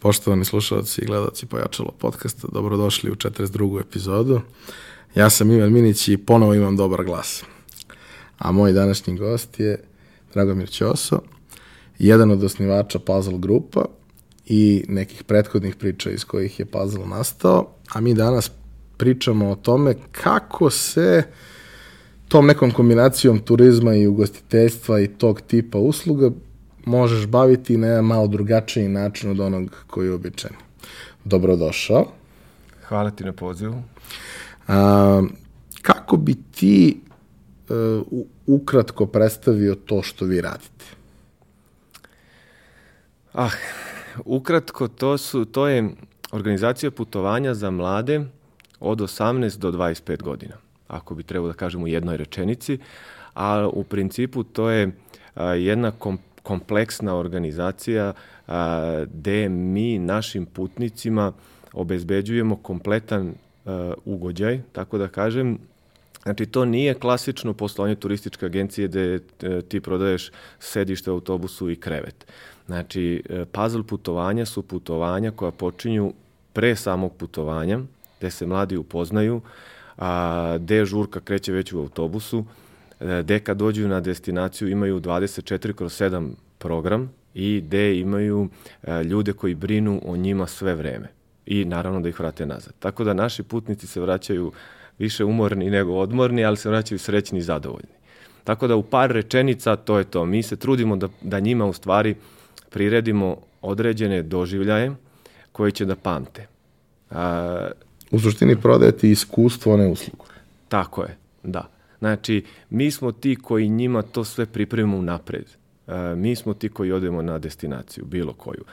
Poštovani slušalci i gledalci Pojačalo podcasta, dobrodošli u 42. epizodu. Ja sam Ivan Minić i ponovo imam dobar glas. A moj današnji gost je Dragomir Ćoso, jedan od osnivača Puzzle grupa i nekih prethodnih priča iz kojih je Puzzle nastao, a mi danas pričamo o tome kako se tom nekom kombinacijom turizma i ugostiteljstva i tog tipa usluga možeš baviti na jedan malo drugačiji način od onog koji je običan. Dobrodošao. Hvala ti na pozivu. A, kako bi ti uh, ukratko predstavio to što vi radite? Ah, ukratko to su to je organizacija putovanja za mlade od 18 do 25 godina, ako bi trebalo da kažem u jednoj rečenici, a u principu to je a, jedna kom, kompleksna organizacija a, gde mi našim putnicima obezbeđujemo kompletan a, ugođaj, tako da kažem, Znači, to nije klasično poslovanje turističke agencije gde e, ti prodaješ sedište autobusu i krevet. Znači, e, puzzle putovanja su putovanja koja počinju pre samog putovanja, gde se mladi upoznaju, a, gde žurka kreće već u autobusu, e, gde kad dođu na destinaciju imaju 24 kroz 7 program i gde imaju a, ljude koji brinu o njima sve vreme i naravno da ih vrate nazad. Tako da naši putnici se vraćaju više umorni nego odmorni, ali se vraćaju srećni i zadovoljni. Tako da u par rečenica to je to. Mi se trudimo da, da njima u stvari priredimo određene doživljaje koje će da pamte. A, u suštini prodajete iskustvo, a ne uslugu. Tako je, da. Znači, mi smo ti koji njima to sve pripremimo napred. A, mi smo ti koji odemo na destinaciju, bilo koju.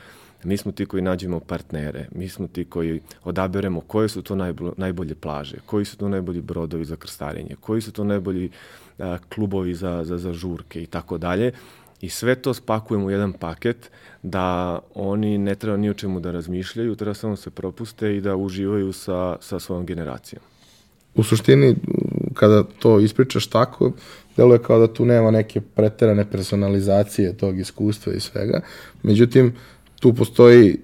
Mi smo ti koji nađemo partnere, mi smo ti koji odaberemo koje su to najbolje plaže, koji su to najbolji brodovi za krstarenje, koji su to najbolji a, klubovi za, za, za žurke i tako dalje. I sve to spakujemo u jedan paket da oni ne treba ni o čemu da razmišljaju, treba samo se propuste i da uživaju sa, sa svojom generacijom. U suštini, kada to ispričaš tako, deluje kao da tu nema neke preterane personalizacije tog iskustva i svega. Međutim, tu postoji e,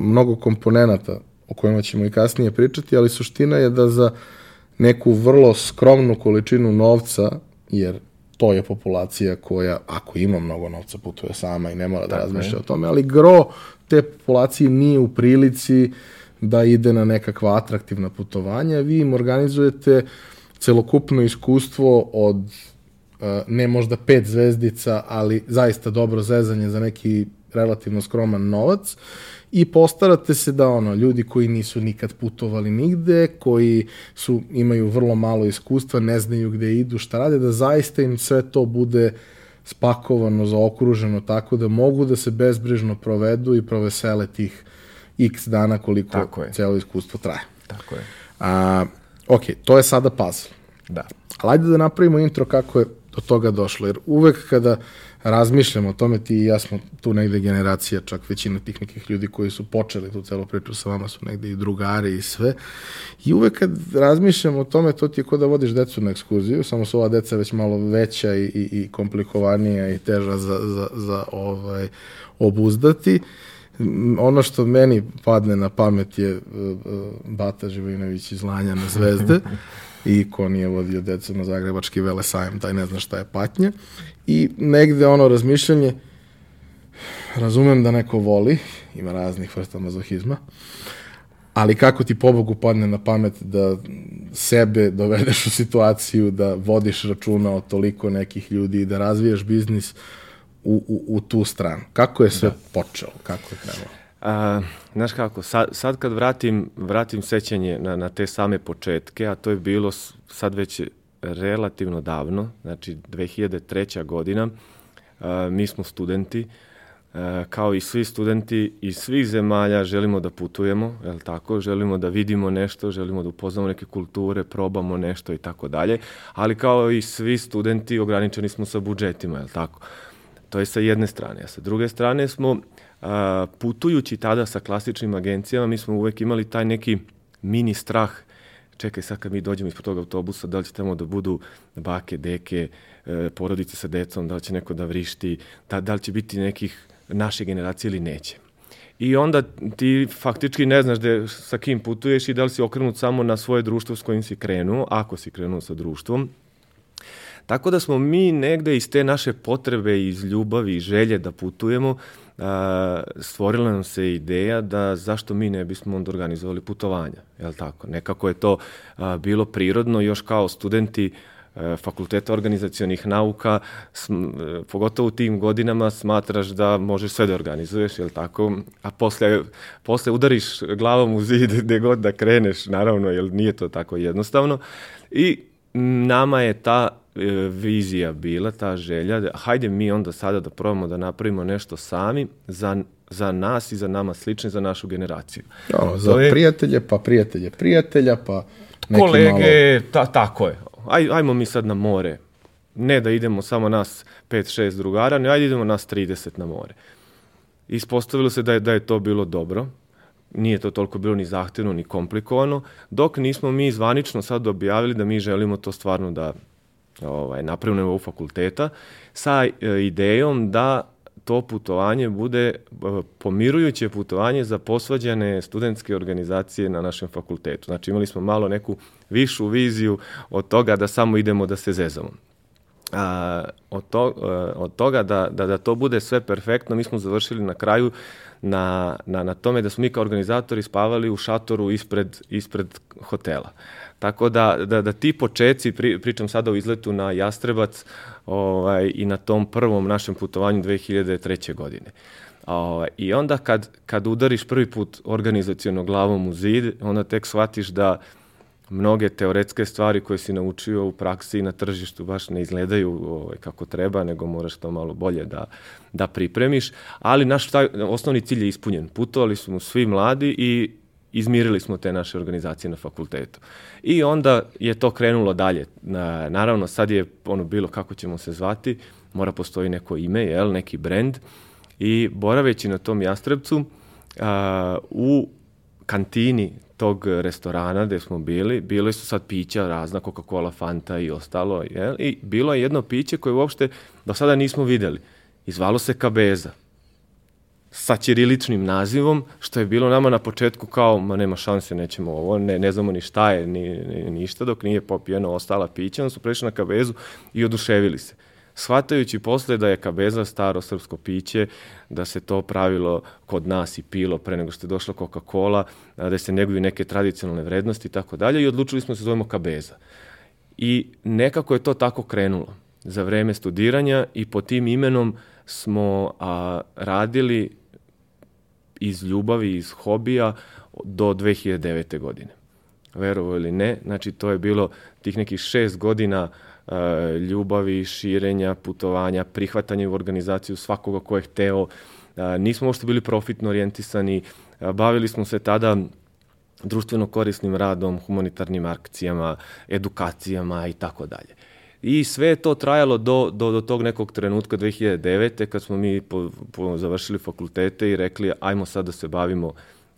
mnogo komponenata o kojima ćemo i kasnije pričati, ali suština je da za neku vrlo skromnu količinu novca, jer to je populacija koja, ako ima mnogo novca, putuje sama i ne mora da razmišlja o tome, ali gro te populacije nije u prilici da ide na nekakva atraktivna putovanja. Vi im organizujete celokupno iskustvo od ne možda pet zvezdica, ali zaista dobro zezanje za neki relativno skroman novac i postarate se da ono ljudi koji nisu nikad putovali nigde, koji su imaju vrlo malo iskustva, ne znaju gde idu, šta rade, da zaista im sve to bude spakovano, zaokruženo tako da mogu da se bezbrižno provedu i provesele tih x dana koliko tako je. celo iskustvo traje. Tako je. A, ok, to je sada puzzle. Da. Ali ajde da napravimo intro kako je do toga došlo, jer uvek kada razmišljamo o tome, ti i ja smo tu negde generacija, čak većina tih nekih ljudi koji su počeli tu celu priču sa vama su negde i drugari i sve. I uvek kad razmišljamo o tome, to ti je kao da vodiš decu na ekskurziju, samo su ova deca već malo veća i, i, i komplikovanija i teža za, za, za ovaj, obuzdati. Ono što meni padne na pamet je uh, Bata Živojinović iz Lanja na zvezde i ko nije vodio decu na Zagrebački velesajem, taj ne zna šta je patnja. I negde ono razmišljanje, razumem da neko voli, ima raznih vrsta mazohizma, ali kako ti pobogu padne na pamet da sebe dovedeš u situaciju da vodiš računa o toliko nekih ljudi i da razvijaš biznis u, u, u tu stranu. Kako je sve da. počelo? Kako je krenulo? A, znaš kako, sad, sad kad vratim, vratim sećanje na, na te same početke, a to je bilo sad već relativno davno, znači 2003. godina, a, mi smo studenti, a, kao i svi studenti iz svih zemalja želimo da putujemo, je tako? Želimo da vidimo nešto, želimo da upoznamo neke kulture, probamo nešto i tako dalje, ali kao i svi studenti ograničeni smo sa budžetima, je tako? To je sa jedne strane, a sa druge strane smo putujući tada sa klasičnim agencijama, mi smo uvek imali taj neki mini strah čekaj sad kad mi dođemo ispod tog autobusa, da li će tamo da budu bake, deke, e, porodice sa decom, da li će neko da vrišti, da, da li će biti nekih naše generacije ili neće. i onda ti faktički ne znaš de, sa kim putuješ i da li si okrenut samo na svoje društvo s kojim si krenuo, ako si krenuo sa društvom. Tako da smo mi negde iz te naše potrebe, iz ljubavi i želje da putujemo, stvorila nam se ideja da zašto mi ne bismo onda organizovali putovanja, je tako? Nekako je to bilo prirodno, još kao studenti E, fakulteta organizacionih nauka, sm, e, pogotovo u tim godinama smatraš da možeš sve da organizuješ, je tako? A posle, posle udariš glavom u zid gde god da kreneš, naravno, jer nije to tako jednostavno. I nama je ta vizija bila, ta želja, da hajde mi onda sada da probamo da napravimo nešto sami za za nas i za nama slični, za našu generaciju. Ja, za je... prijatelje, pa prijatelje prijatelja, pa neki kolege, malo... ta, tako je aj, ajmo mi sad na more. Ne da idemo samo nas 5-6 drugara, ne ajde idemo nas 30 na more. Ispostavilo se da je, da je to bilo dobro, nije to toliko bilo ni zahtevno ni komplikovano, dok nismo mi zvanično sad objavili da mi želimo to stvarno da ovaj, napravimo u fakulteta sa e, idejom da to putovanje bude e, pomirujuće putovanje za posvađane studentske organizacije na našem fakultetu. Znači imali smo malo neku višu viziju od toga da samo idemo da se zezamo. A, od, to, e, od toga da, da, da to bude sve perfektno, mi smo završili na kraju na, na, na tome da smo mi kao organizatori spavali u šatoru ispred, ispred hotela. Tako da, da, da ti počeci, pri, pričam sada o izletu na Jastrebac ovaj, i na tom prvom našem putovanju 2003. godine. Ovaj, I onda kad, kad udariš prvi put organizacijono glavom u zid, onda tek shvatiš da mnoge teoretske stvari koje si naučio u praksi i na tržištu baš ne izgledaju ovaj, kako treba, nego moraš to malo bolje da, da pripremiš. Ali naš taj, osnovni cilj je ispunjen. Putovali smo svi mladi i izmirili smo te naše organizacije na fakultetu. I onda je to krenulo dalje. Na, naravno, sad je ono bilo kako ćemo se zvati, mora postoji neko ime, jel, neki brend. I boraveći na tom Jastrebcu, a, u kantini tog restorana gde smo bili, bile su sad pića razna, Coca-Cola, Fanta i ostalo, jel? i bilo je jedno piće koje uopšte do sada nismo videli. Izvalo se Kabeza sa ćiriličnim nazivom, što je bilo nama na početku kao, ma nema šanse, nećemo ovo, ne, ne znamo ni šta je, ni, ni ništa, dok nije popijeno ostala pića, onda su prešli na kabezu i oduševili se. Shvatajući posle da je kabeza staro srpsko piće, da se to pravilo kod nas i pilo pre nego što je došla Coca-Cola, da se neguju neke tradicionalne vrednosti i tako dalje i odlučili smo da se zovemo kabeza. I nekako je to tako krenulo za vreme studiranja i po tim imenom smo a, radili iz ljubavi, iz hobija do 2009. godine. Verovo ili ne, znači to je bilo tih nekih šest godina uh, ljubavi, širenja, putovanja, prihvatanja u organizaciju svakoga ko je hteo. Uh, nismo uopšte bili profitno orijentisani, uh, bavili smo se tada društveno korisnim radom, humanitarnim akcijama, edukacijama i tako dalje. I sve je to trajalo do, do, do tog nekog trenutka 2009. kad smo mi po, po, završili fakultete i rekli ajmo sad da se bavimo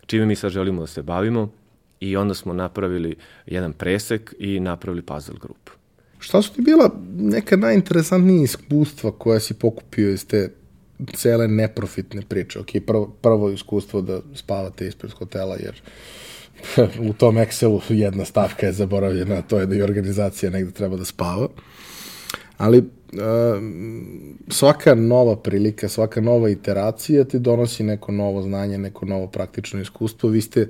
čime mi sad želimo da se bavimo i onda smo napravili jedan presek i napravili puzzle grup. Šta su ti bila neka najinteresantnija iskustva koja si pokupio iz te cele neprofitne priče? Ok, prvo, prvo iskustvo da spavate ispred hotela, jer u tom Excelu jedna stavka je zaboravljena, to je da i organizacija negde treba da spava. Ali uh, svaka nova prilika, svaka nova iteracija ti donosi neko novo znanje, neko novo praktično iskustvo. Vi ste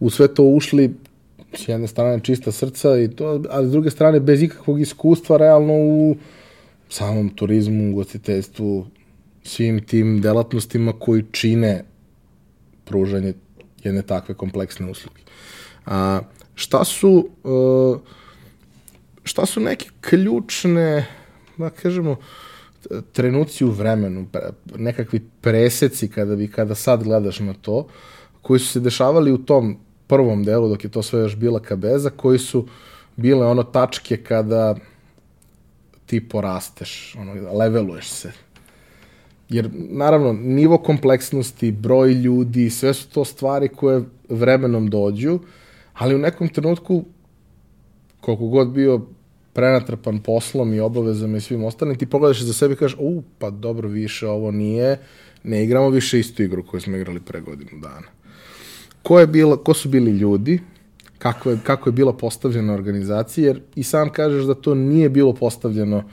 u sve to ušli s jedne strane čista srca, i to, a s druge strane bez ikakvog iskustva realno u samom turizmu, ugostiteljstvu, svim tim delatnostima koji čine pružanje jedne takve kompleksne usluge. A, šta su uh, šta su neke ključne da kažemo trenuci u vremenu, nekakvi preseci kada bi kada sad gledaš na to, koji su se dešavali u tom prvom delu dok je to sve još bila kabeza, koji su bile ono tačke kada ti porasteš, ono, leveluješ se. Jer, naravno, nivo kompleksnosti, broj ljudi, sve su to stvari koje vremenom dođu, ali u nekom trenutku, koliko god bio prenatrpan poslom i obavezama i svim ostalim, ti pogledaš za sebe i kažeš, u, pa dobro, više ovo nije, ne igramo više istu igru koju smo igrali pre godinu dana. Ko, je bila, ko su bili ljudi, kako je, kako je bila postavljena organizacija, jer i sam kažeš da to nije bilo postavljeno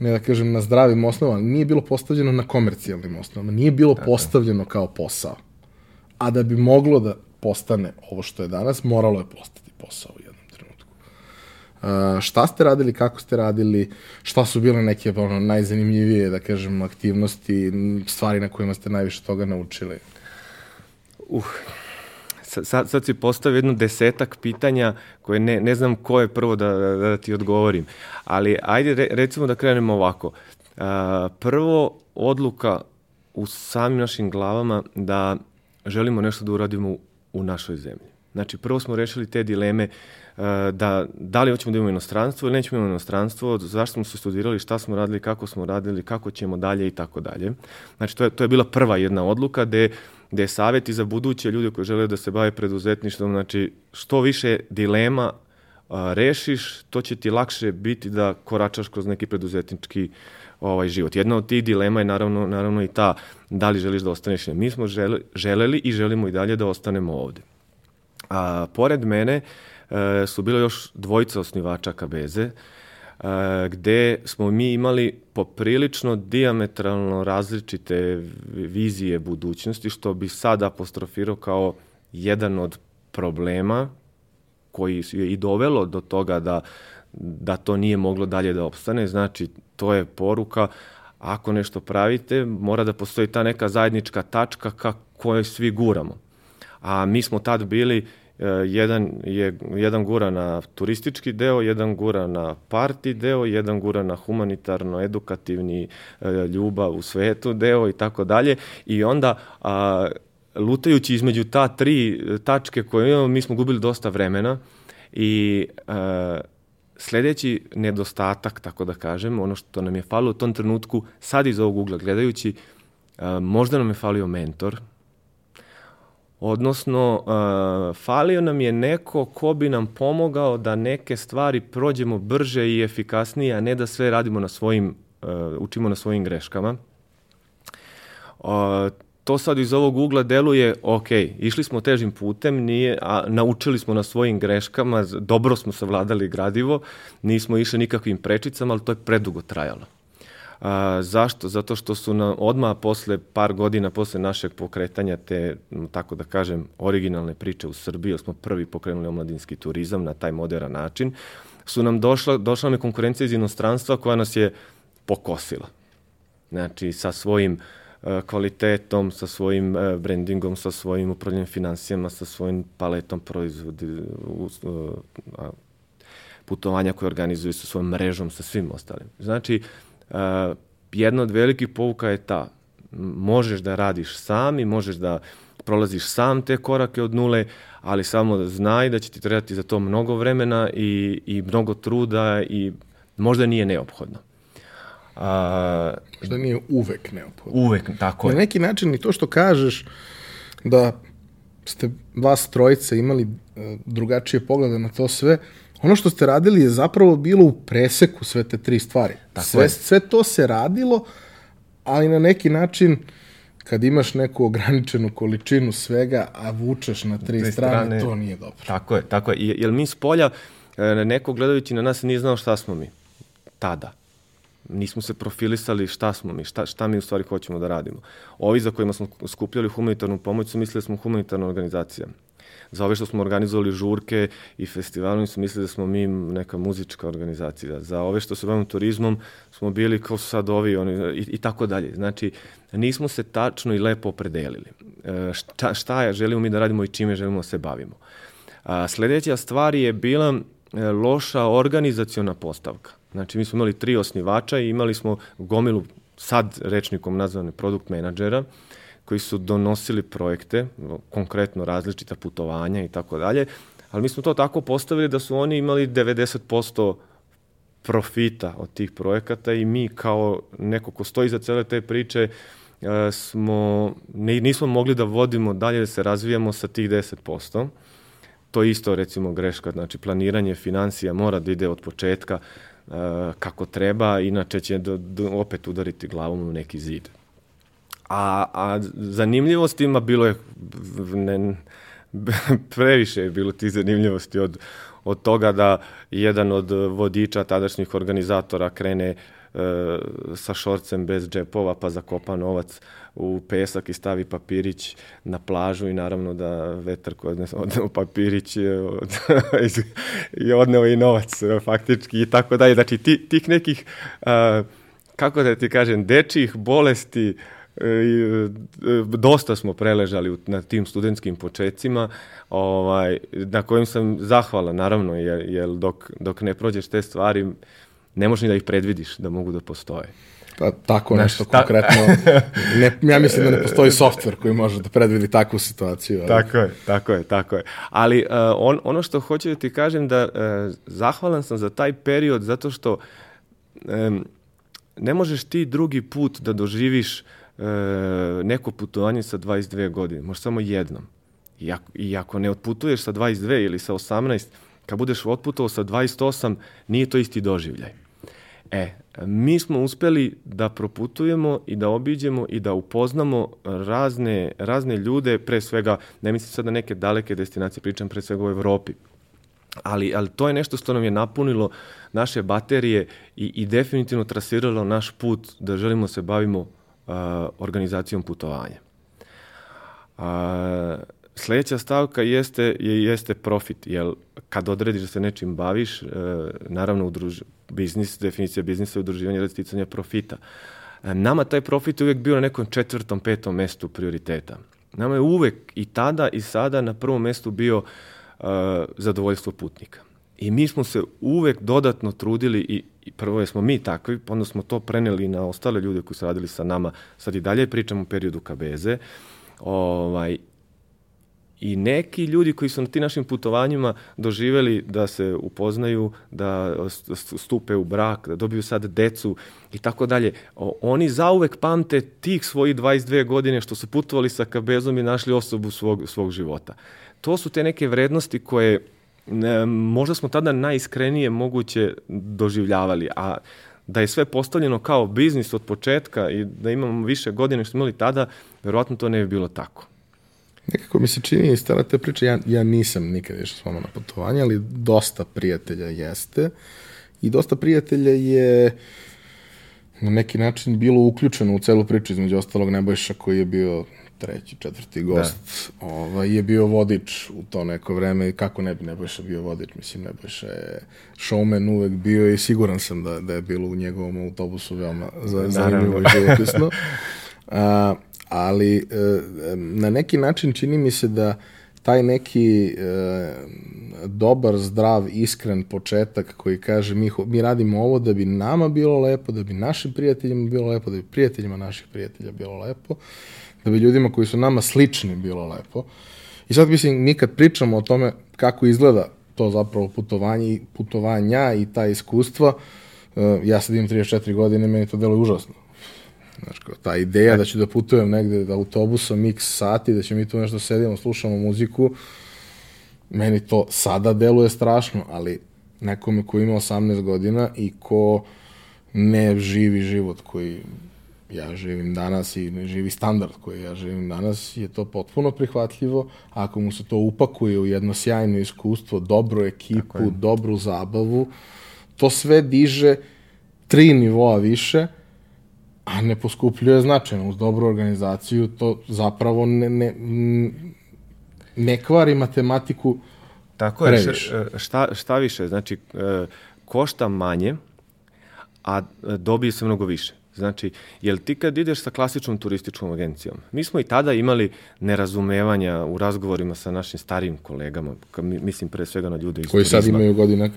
ne da kažem na zdravim osnovama, nije bilo postavljeno na komercijalnim osnovama, nije bilo Tako. postavljeno kao posao. A da bi moglo da postane ovo što je danas, moralo je postati posao u jednom trenutku. Uh, šta ste radili, kako ste radili, šta su bile neke ono, najzanimljivije, da kažem, aktivnosti, stvari na kojima ste najviše toga naučili? Uh, sad, sad si postavio jednu desetak pitanja koje ne, ne znam ko je prvo da, da, da ti odgovorim. Ali ajde re, recimo da krenemo ovako. Uh, prvo, odluka u samim našim glavama da želimo nešto da uradimo u, našoj zemlji. Znači, prvo smo rešili te dileme uh, da, da li hoćemo da imamo inostranstvo ili nećemo imamo inostranstvo, zašto smo se studirali, šta smo radili, kako smo radili, kako ćemo dalje i tako dalje. Znači, to je, to je bila prva jedna odluka gde gde je savjeti za buduće ljude koji žele da se bave preduzetništvom, znači što više dilema a, rešiš, to će ti lakše biti da koračaš kroz neki preduzetnički ovaj život. Jedna od tih dilema je naravno, naravno i ta da li želiš da ostaneš. Mi smo žele, želeli i želimo i dalje da ostanemo ovde. A, pored mene e, su bilo još dvojica osnivača Kabeze, gde smo mi imali poprilično diametralno različite vizije budućnosti, što bi sad apostrofirao kao jedan od problema koji je i dovelo do toga da, da to nije moglo dalje da opstane. Znači, to je poruka, ako nešto pravite, mora da postoji ta neka zajednička tačka ka kojoj svi guramo. A mi smo tad bili E, jedan, je, jedan gura na turistički deo, jedan gura na parti deo, jedan gura na humanitarno-edukativni e, ljubav u svetu deo i tako dalje. I onda a, lutajući između ta tri tačke koje imamo, mi smo gubili dosta vremena i a, sledeći nedostatak, tako da kažem, ono što nam je falilo u tom trenutku, sad iz ovog ugla gledajući, a, možda nam je falio mentor, Odnosno, uh, falio nam je neko ko bi nam pomogao da neke stvari prođemo brže i efikasnije, a ne da sve radimo na svojim, uh, učimo na svojim greškama. To sad iz ovog ugla deluje, ok, išli smo težim putem, nije, a naučili smo na svojim greškama, dobro smo savladali gradivo, nismo išli nikakvim prečicama, ali to je predugo trajalo. A, zašto? Zato što su na, odmah posle par godina, posle našeg pokretanja te, tako da kažem, originalne priče u Srbiji, smo prvi pokrenuli omladinski turizam na taj modern način, su nam došla, došla nam je konkurencija iz inostranstva koja nas je pokosila. Znači, sa svojim uh, kvalitetom, sa svojim uh, brandingom, sa svojim upravljanjem financijama, sa svojim paletom proizvodi, uh, putovanja koje organizuju, sa svojom mrežom, sa svim ostalim. Znači, Uh, jedna od velikih pouka je ta, možeš da radiš sam i možeš da prolaziš sam te korake od nule, ali samo znaj da će ti trebati za to mnogo vremena i, i mnogo truda i možda nije neophodno. A, možda nije uvek neophodno. Uvek, tako je. Na neki način i to što kažeš da ste vas trojice imali e, drugačije poglede na to sve, ono što ste radili je zapravo bilo u preseku sve te tri stvari. Tako sve, je. sve to se radilo, ali na neki način kad imaš neku ograničenu količinu svega, a vučeš na tri, tri strane, strane, to nije dobro. Tako je, tako je. Jer mi s polja, e, neko gledajući na nas nije znao šta smo mi tada. Nismo se profilisali šta smo mi, šta, šta mi u stvari hoćemo da radimo. Ovi za kojima smo skupljali humanitarnu pomoć su mislili da smo humanitarna organizacija za ove što smo organizovali žurke i festival, oni su mislili da smo mi neka muzička organizacija. Za ove što se bavimo turizmom smo bili kao su sad ovi oni, i, i tako dalje. Znači, nismo se tačno i lepo opredelili. E, šta, šta je, želimo mi da radimo i čime želimo da se bavimo. A, sledeća stvar je bila e, loša organizaciona postavka. Znači, mi smo imali tri osnivača i imali smo gomilu sad rečnikom nazvane produkt menadžera, koji su donosili projekte, konkretno različita putovanja i tako dalje, ali mi smo to tako postavili da su oni imali 90% profita od tih projekata i mi kao neko ko stoji za cele te priče e, smo, nismo mogli da vodimo dalje, da se razvijamo sa tih 10%. to je isto recimo greška, znači planiranje financija mora da ide od početka uh, kako treba, inače će do, do, opet udariti glavom u neki zid. A, a zanimljivostima bilo je ne, previše je bilo tih zanimljivosti od, od toga da jedan od vodiča tadašnjih organizatora krene e, sa šorcem bez džepova pa zakopa novac u pesak i stavi papirić na plažu i naravno da vetar koji odnese odneo papirić od, i odneo i novac faktički i tako dalje. Znači ti, tih nekih, a, kako da ti kažem, dečijih bolesti E, e, dosta smo preležali na tim studentskim početcima, ovaj, na kojim sam zahvalan, naravno, jer, jer dok, dok ne prođeš te stvari, ne možeš ni da ih predvidiš da mogu da postoje. Pa, tako Znaš, nešto ta... konkretno. Ne, ja mislim da ne postoji softver koji može da predvidi takvu situaciju. Ali... Tako je, tako je, tako je. Ali uh, on, ono što hoću da ti kažem da uh, zahvalan sam za taj period zato što um, ne možeš ti drugi put da doživiš uh, neko putovanje sa 22 godine, možda samo jednom. I ako, I ako ne otputuješ sa 22 ili sa 18, kad budeš otputovao sa 28, nije to isti doživljaj. E, mi smo uspeli da proputujemo i da obiđemo i da upoznamo razne, razne ljude, pre svega, ne mislim sad na neke daleke destinacije, pričam pre svega u Evropi, ali, ali to je nešto što nam je napunilo naše baterije i, i definitivno trasiralo naš put da želimo se bavimo organizacijom putovanja. A, sledeća stavka jeste, je, jeste profit, jer kad odrediš da se nečim baviš, e, naravno udruž, biznis, definicija biznisa je udruživanje radi sticanja profita. E, nama taj profit je uvek bio na nekom četvrtom, petom mestu prioriteta. Nama je uvek i tada i sada na prvom mestu bio uh, zadovoljstvo putnika. I mi smo se uvek dodatno trudili i, i prvo je smo mi takvi, pa onda smo to preneli na ostale ljude koji su radili sa nama. Sad i dalje pričamo o periodu KBZ. Ovaj, I neki ljudi koji su na tim našim putovanjima doživeli da se upoznaju, da stupe u brak, da dobiju sad decu i tako dalje. Oni zauvek pamte tih svojih 22 godine što su putovali sa KBZ-om i našli osobu svog, svog života. To su te neke vrednosti koje ne, možda smo tada najiskrenije moguće doživljavali, a da je sve postavljeno kao biznis od početka i da imamo više godine što imali tada, verovatno to ne bi bilo tako. Nekako mi se čini iz te priče, ja, ja nisam nikad išao s vama na putovanje, ali dosta prijatelja jeste i dosta prijatelja je na neki način bilo uključeno u celu priču, između ostalog Nebojša koji je bio treći, četvrti gost, da. ovaj, je bio vodič u to neko vreme kako ne bi Nebojša bio vodič, mislim Nebojša je showman uvek bio i siguran sam da, da je bilo u njegovom autobusu veoma zanimljivo i živopisno. A, ali e, na neki način čini mi se da taj neki e, dobar, zdrav, iskren početak koji kaže mi, mi radimo ovo da bi nama bilo lepo, da bi našim prijateljima bilo lepo, da bi prijateljima naših prijatelja bilo lepo, da bi ljudima koji su nama slični bilo lepo. I sad mislim, mi kad pričamo o tome kako izgleda to zapravo putovanje, putovanja i ta iskustva, uh, ja sad imam 34 godine, meni to deluje užasno. Znaš, kao, ta ideja da ću da putujem negde da autobusom x sati, da ćemo mi tu nešto sedimo, slušamo muziku, meni to sada deluje strašno, ali nekome ko ima 18 godina i ko ne živi život koji ja živim danas i ne živi standard koji ja živim danas, je to potpuno prihvatljivo. Ako mu se to upakuje u jedno sjajno iskustvo, dobru ekipu, dobru zabavu, to sve diže tri nivoa više, a ne poskupljuje značajno. Uz dobru organizaciju to zapravo ne, ne, ne kvari matematiku Tako je, previše. šta, šta više, znači, e, košta manje, a dobije se mnogo više. Znači, jel ti kad ideš sa klasičnom turističkom agencijom, mi smo i tada imali nerazumevanja u razgovorima sa našim starijim kolegama, mislim pre svega na ljude iz koji turizma. sad imaju godina,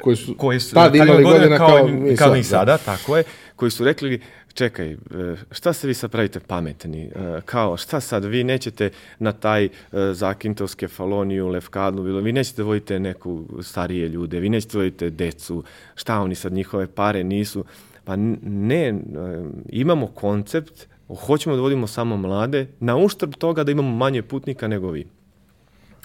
koji su koji su, tad imali godina kao, kao, mi, kao sad, mi sada, da. tako je, koji su rekli, čekaj, e, šta se vi sad pravite pametni? E, kao, šta sad, vi nećete na taj e, zakintos kefaloniju, lefkadnu, vi nećete vodite neku starije ljude, vi nećete vodite decu, šta oni sad, njihove pare nisu. Pa ne, imamo koncept, hoćemo da vodimo samo mlade, na uštrb toga da imamo manje putnika nego vi.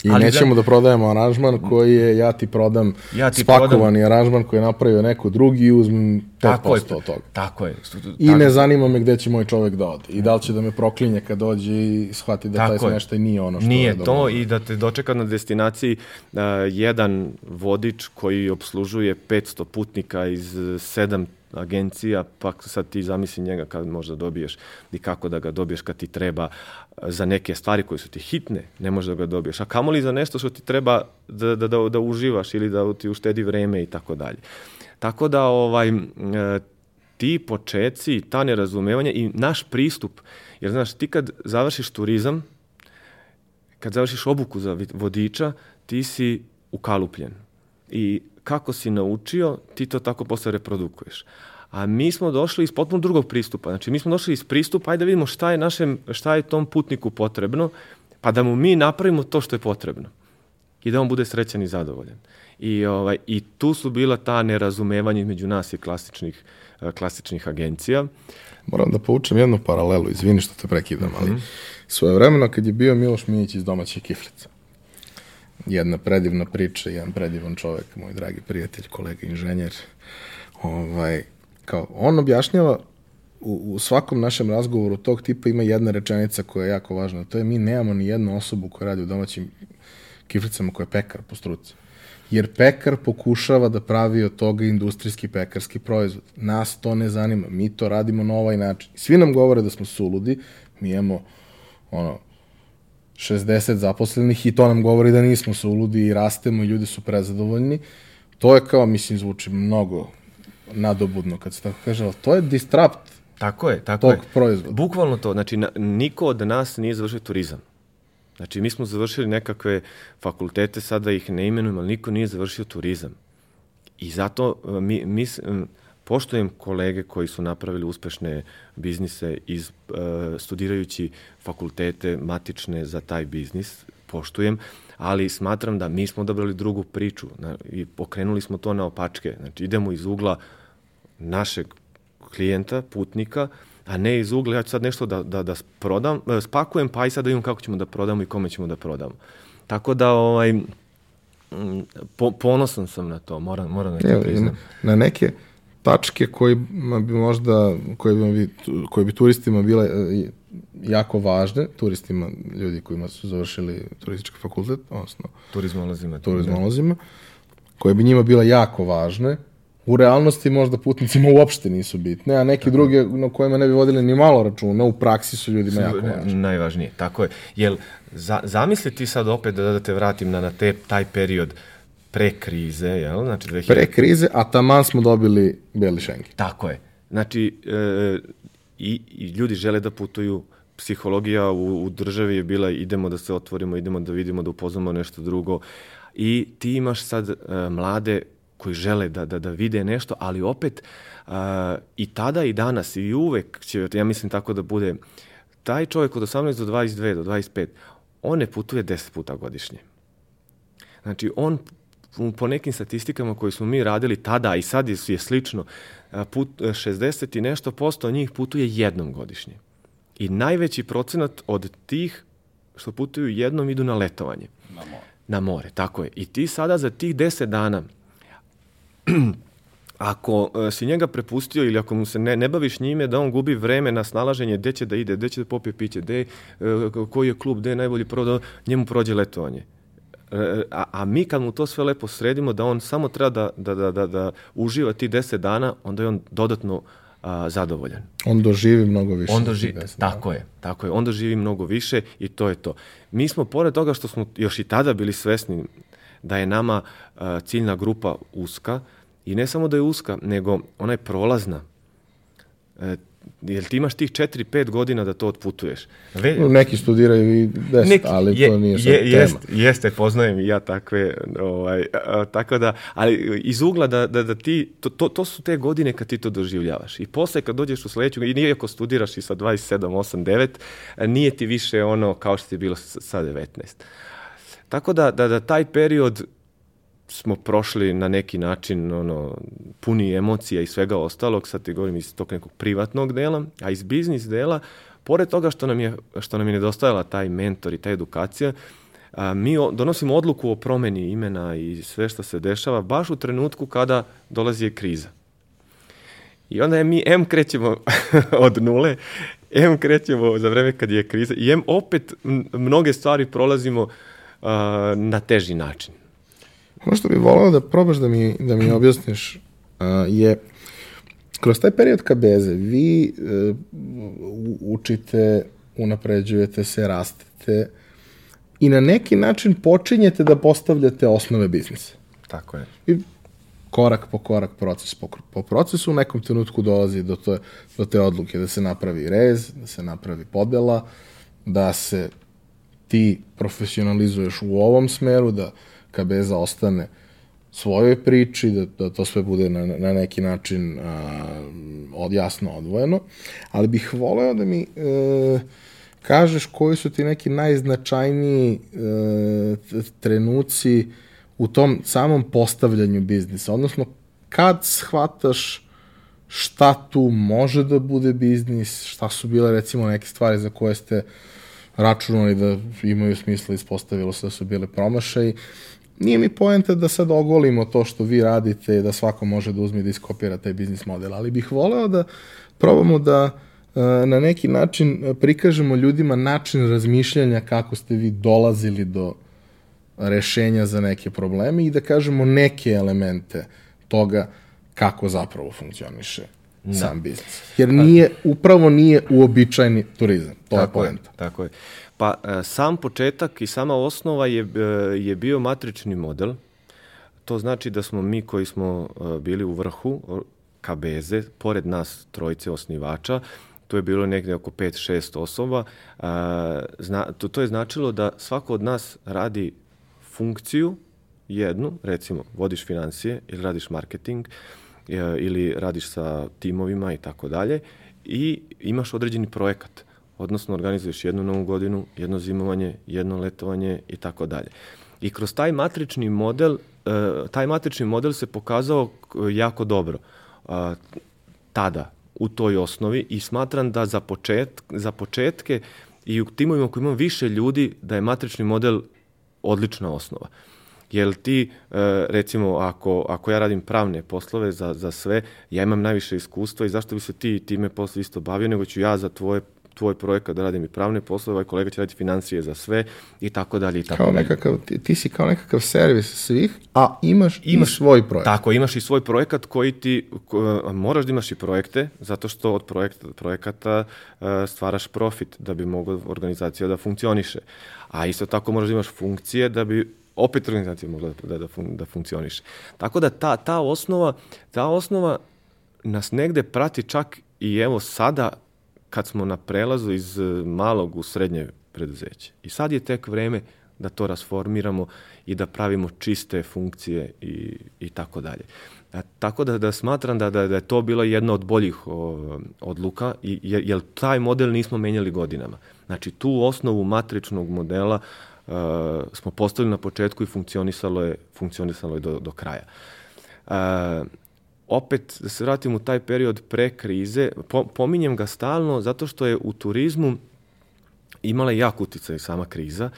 I Ali nećemo da prodajemo aranžman koji je ja ti prodam Ja ti spakovani aranžman koji je napravio neko drugi i uzmem 5% Tako je, od toga. tako je. I ne zanima me gde će moj čovek da ode. I da li će da me proklinje kad dođe i shvati da taj Tako je. smeštaj nije ono što Nije je to dobro. i da te dočeka na destinaciji uh, jedan vodič koji obslužuje 500 putnika iz uh, sedam agencija, pa sad ti zamisli njega kad možda dobiješ i kako da ga dobiješ kad ti treba uh, za neke stvari koje su ti hitne, ne možeš da ga dobiješ, a kamoli za nešto što ti treba da, da, da, da uživaš ili da ti uštedi vreme i tako dalje. Tako da ovaj, uh, ti počeci, ta nerazumevanja i naš pristup, jer znaš, ti kad završiš turizam, kad završiš obuku za vodiča, ti si ukalupljen. I kako si naučio, ti to tako posle reprodukuješ. A mi smo došli iz potpuno drugog pristupa. Znači, mi smo došli iz pristupa, ajde da vidimo šta je, našem, šta je tom putniku potrebno, pa da mu mi napravimo to što je potrebno. I da on bude srećan i zadovoljan. I, ovaj, i tu su bila ta nerazumevanja između nas i klasičnih, eh, klasičnih agencija. Moram da poučem jednu paralelu, izvini što te prekidam, ali svoje vremeno kad je bio Miloš Minić iz domaće kiflice, jedna predivna priča, jedan predivan čovek, moj dragi prijatelj, kolega inženjer, ovaj, kao, on objašnjava u, u svakom našem razgovoru tog tipa ima jedna rečenica koja je jako važna, to je mi nemamo ni jednu osobu koja radi u domaćim kiflicama koja je pekar po struci. Jer pekar pokušava da pravi od toga industrijski pekarski proizvod. Nas to ne zanima. Mi to radimo na ovaj način. Svi nam govore da smo suludi. Mi imamo ono, 60 zaposlenih i to nam govori da nismo suludi i rastemo i ljudi su prezadovoljni. To je kao, mislim, zvuči mnogo nadobudno kad se tako kaže, ali to je distrapt Tako je, tako tog je. proizvoda. Bukvalno to, znači na, niko od nas nije završio turizam. Znači mi smo završili nekakve fakultete, sada ih ne imenujem, ali niko nije završio turizam. I zato e, mi, mi poštujem kolege koji su napravili uspešne biznise iz, uh, studirajući fakultete matične za taj biznis, poštujem, ali smatram da mi smo odabrali drugu priču na, i pokrenuli smo to na opačke. Znači idemo iz ugla našeg klijenta, putnika, a ne iz ugla, ja ću sad nešto da, da, da prodam, e, spakujem, pa i sad da vidimo kako ćemo da prodamo i kome ćemo da prodamo. Tako da, ovaj, po, ponosan sam na to, moram, moram da priznam. na neke tačke kojima bi možda, koje bi, koje bi turistima bile e, jako važne, turistima, ljudi kojima su završili turistički fakultet, odnosno Turizmolozima. turizmolozima, koje bi njima bile jako važne, u realnosti možda putnicima uopšte nisu bitne, a neke druge na kojima ne bi vodili ni malo računa, u praksi su ljudima jako važne. Najvažnije, tako je. Jel, za, zamisli ti sad opet da, da te vratim na, na te, taj period pre krize, jel? Znači 2000... Pre krize, a taman smo dobili beli šengen. Tako je. Znači, e, i, i ljudi žele da putuju, psihologija u, u državi je bila idemo da se otvorimo, idemo da vidimo, da upoznamo nešto drugo. I ti imaš sad e, mlade koji žele da, da, da vide nešto, ali opet e, i tada i danas i uvek će, ja mislim tako da bude, taj čovjek od 18 do 22 do 25, on ne putuje 10 puta godišnje. Znači, on po nekim statistikama koje smo mi radili tada i sad je, je slično, put, 60 i nešto posto njih putuje jednom godišnje. I najveći procenat od tih što putuju jednom idu na letovanje. Na more. Na more, tako je. I ti sada za tih 10 dana ako e, si njega prepustio ili ako mu se ne, ne baviš njime, da on gubi vreme na snalaženje gde će da ide, gde će da popije piće, gde, e, koji je klub, gde je najbolji prvo da njemu prođe letovanje. E, A, a mi kad mu to sve lepo sredimo, da on samo treba da, da, da, da, da uživa ti 10 dana, onda je on dodatno a, zadovoljan. On doživi mnogo više. On doživi, 10 dana. tako je, tako je, on doživi mnogo više i to je to. Mi smo, pored toga što smo još i tada bili svesni da je nama uh, ciljna grupa uska, i ne samo da je uska, nego ona je prolazna. E, jer ti imaš tih 4-5 godina da to otputuješ. Ve, Neki studiraju i 10, Neki- ali je- to nije sad je, tema. Jest, jeste, poznajem i ja takve, ovaj, a, tako da, ali iz ugla da, da, da ti, to, to, to su te godine kad ti to doživljavaš. I posle kad dođeš u sledeću, i nije ako studiraš i sa 27, 8, 9, a, nije ti više ono kao što ti je bilo sa 19. Tako da, da, da taj period smo prošli na neki način ono, puni emocija i svega ostalog, sad ti govorim iz tog nekog privatnog dela, a iz biznis dela, pored toga što nam je, što nam je nedostajala taj mentor i ta edukacija, a, mi o, donosimo odluku o promeni imena i sve što se dešava baš u trenutku kada dolazi kriza. I onda je mi M krećemo od nule, M krećemo za vreme kad je kriza i M opet mnoge stvari prolazimo uh, na teži način. Ono što bih volao da probaš da mi, da mi objasniš uh, je kroz taj period kabeze vi uh, učite, unapređujete se, rastete i na neki način počinjete da postavljate osnove biznisa. Tako je. I korak po korak, proces po, po procesu, u nekom trenutku dolazi do, to, do te odluke da se napravi rez, da se napravi podela, da se ti profesionalizuješ u ovom smeru, da Kabeza ostane svojoj priči, da, da to sve bude na, na neki način a, od, jasno odvojeno, ali bih voleo da mi e, kažeš koji su ti neki najznačajniji e, trenuci u tom samom postavljanju biznisa, odnosno kad shvataš šta tu može da bude biznis, šta su bile recimo neke stvari za koje ste računali da imaju smisla, ispostavilo se da su bile promašaj. Nije mi poenta da sad ogolimo to što vi radite i da svako može da uzme i da iskopira taj biznis model, ali bih voleo da probamo da e, na neki način prikažemo ljudima način razmišljanja kako ste vi dolazili do rešenja za neke probleme i da kažemo neke elemente toga kako zapravo funkcioniše da. sam biznis. Jer nije, upravo nije uobičajeni turizam. To tako je poenta. Je, tako je. Pa e, sam početak i sama osnova je, e, je bio matrični model. To znači da smo mi koji smo e, bili u vrhu KBZ, pored nas trojice osnivača, to je bilo negde oko 5-6 osoba, to, to je značilo da svako od nas radi funkciju jednu, recimo vodiš financije ili radiš marketing ili radiš sa timovima i tako dalje i imaš određeni projekat, odnosno organizuješ jednu novu godinu, jedno zimovanje, jedno letovanje i tako dalje. I kroz taj matrični model, e, taj matrični model se pokazao jako dobro tada u toj osnovi i smatram da za, počet, za početke i u timovima koji imamo više ljudi da je matrični model odlična osnova. Jer ti, e, recimo, ako, ako ja radim pravne poslove za, za sve, ja imam najviše iskustva i zašto bi se ti time posle isto bavio, nego ću ja za tvoje tvoj projekat da radim i pravne poslove, ovaj kolega će raditi financije za sve i tako dalje i tako kao dalje. Nekakav, ti, ti si kao nekakav servis svih, a imaš, imaš i svoj projekat. Tako, imaš i svoj projekat koji ti, ko, moraš da imaš i projekte, zato što od projekta, projekata uh, stvaraš profit da bi mogla organizacija da funkcioniše. A isto tako moraš da imaš funkcije da bi opet organizacija mogla da, da, fun, da funkcioniše. Tako da ta, ta osnova, ta osnova nas negde prati čak i evo sada kad smo na prelazu iz e, malog u srednje preduzeće. I sad je tek vreme da to rasformiramo i da pravimo čiste funkcije i, i tako dalje. A, tako da, da smatram da, da, da je to bila jedna od boljih o, odluka, i, jer, jer taj model nismo menjali godinama. Znači, tu osnovu matričnog modela uh, smo postavili na početku i funkcionisalo je, funkcionisalo je do, do kraja. Uh, opet da se vratim u taj period pre krize, po, pominjem ga stalno zato što je u turizmu imala jak uticaj sama kriza.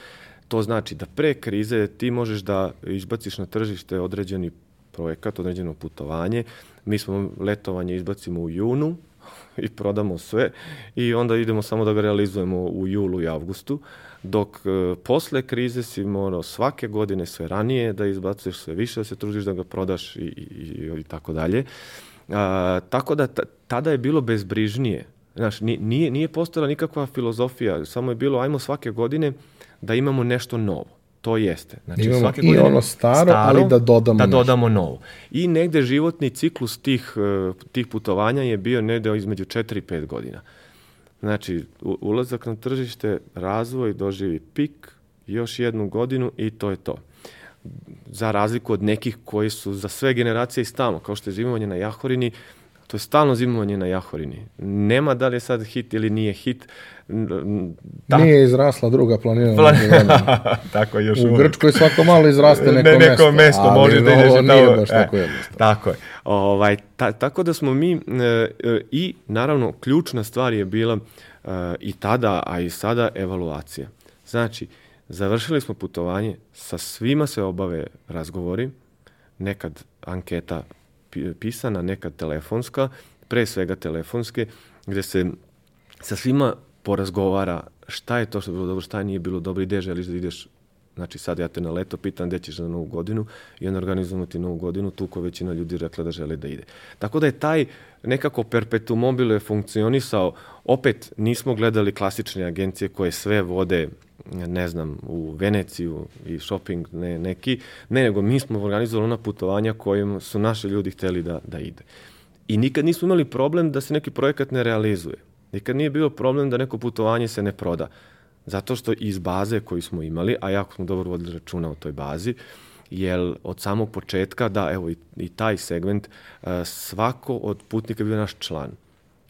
To znači da pre krize ti možeš da izbaciš na tržište određeni projekat, određeno putovanje. Mi smo letovanje izbacimo u junu, i prodamo sve i onda idemo samo da ga realizujemo u julu i avgustu, dok e, posle krize si morao svake godine sve ranije da izbacuješ sve više, da se tružiš da ga prodaš i, i, i, i tako dalje. A, tako da tada je bilo bezbrižnije. Znaš, nije, nije postojala nikakva filozofija, samo je bilo ajmo svake godine da imamo nešto novo to jeste. Znači, Imamo svake i ono staro, staro, ali da dodamo Da nešto. dodamo novo. I negde životni ciklus tih, e, tih putovanja je bio negde između 4 i 5 godina. Znači, ulazak na tržište, razvoj, doživi pik, još jednu godinu i to je to. Za razliku od nekih koji su za sve generacije i stalno, kao što je zimovanje na Jahorini, to je stalno zimovanje na Jahorini. Nema da li je sad hit ili nije hit, Da. Nije izrasla druga planina. Plan... tako još U Grčkoj svako malo izraste neko, ne, neko mesto. mesto ali može da ideš nije baš e, tako jednostavno. Tako je. Ovaj, ta, tako da smo mi e, e, i naravno ključna stvar je bila e, i tada, a i sada evaluacija. Znači, Završili smo putovanje, sa svima se obave razgovori, nekad anketa pisana, nekad telefonska, pre svega telefonske, gde se sa svima porazgovara šta je to što je bilo dobro, šta nije bilo dobro i gde želiš da ideš Znači sad ja te na leto pitam gde ćeš za novu godinu i onda organizujemo ti novu godinu, tu ko većina ljudi rekla da žele da ide. Tako da je taj nekako perpetuum mobile funkcionisao, opet nismo gledali klasične agencije koje sve vode ne znam, u Veneciju i shopping ne, neki, ne, nego mi smo organizovali ona putovanja kojim su naši ljudi hteli da, da ide. I nikad nismo imali problem da se neki projekat ne realizuje. Nikad nije bio problem da neko putovanje se ne proda. Zato što iz baze koju smo imali, a jako smo dobro vodili računa o toj bazi, jer od samog početka, da, evo i, i taj segment, e, svako od putnika je bio naš član.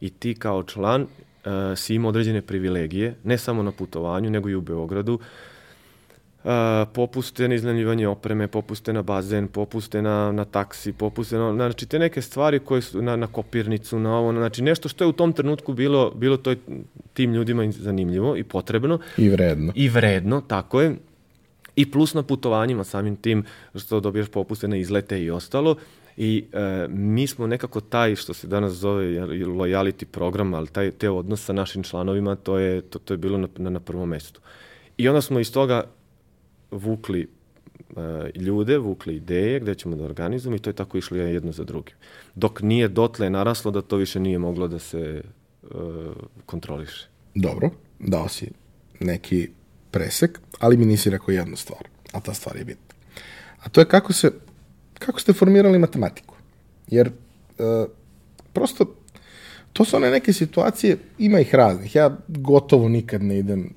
I ti kao član uh, si imao određene privilegije, ne samo na putovanju, nego i u Beogradu, Uh, popuste na iznajmljivanje opreme, popuste na bazen, popuste na, na taksi, popuste na, znači te neke stvari koje su na, na kopirnicu, na ovo, znači nešto što je u tom trenutku bilo, bilo to tim ljudima zanimljivo i potrebno. I vredno. I vredno, tako je. I plus na putovanjima samim tim što dobijaš popuste na izlete i ostalo. I e, mi smo nekako taj što se danas zove loyalty program, ali taj, te odnos sa našim članovima, to je, to, to je bilo na, na, na prvom mestu. I onda smo iz toga vukli uh, ljude, vukli ideje gde ćemo da organizujemo i to je tako išlo jedno za drugim. Dok nije dotle naraslo da to više nije moglo da se uh, kontroliše. Dobro, dao si neki presek, ali mi nisi rekao jednu stvar, a ta stvar je bitna. A to je kako se, kako ste formirali matematiku. Jer uh, prosto to su one neke situacije, ima ih raznih. Ja gotovo nikad ne idem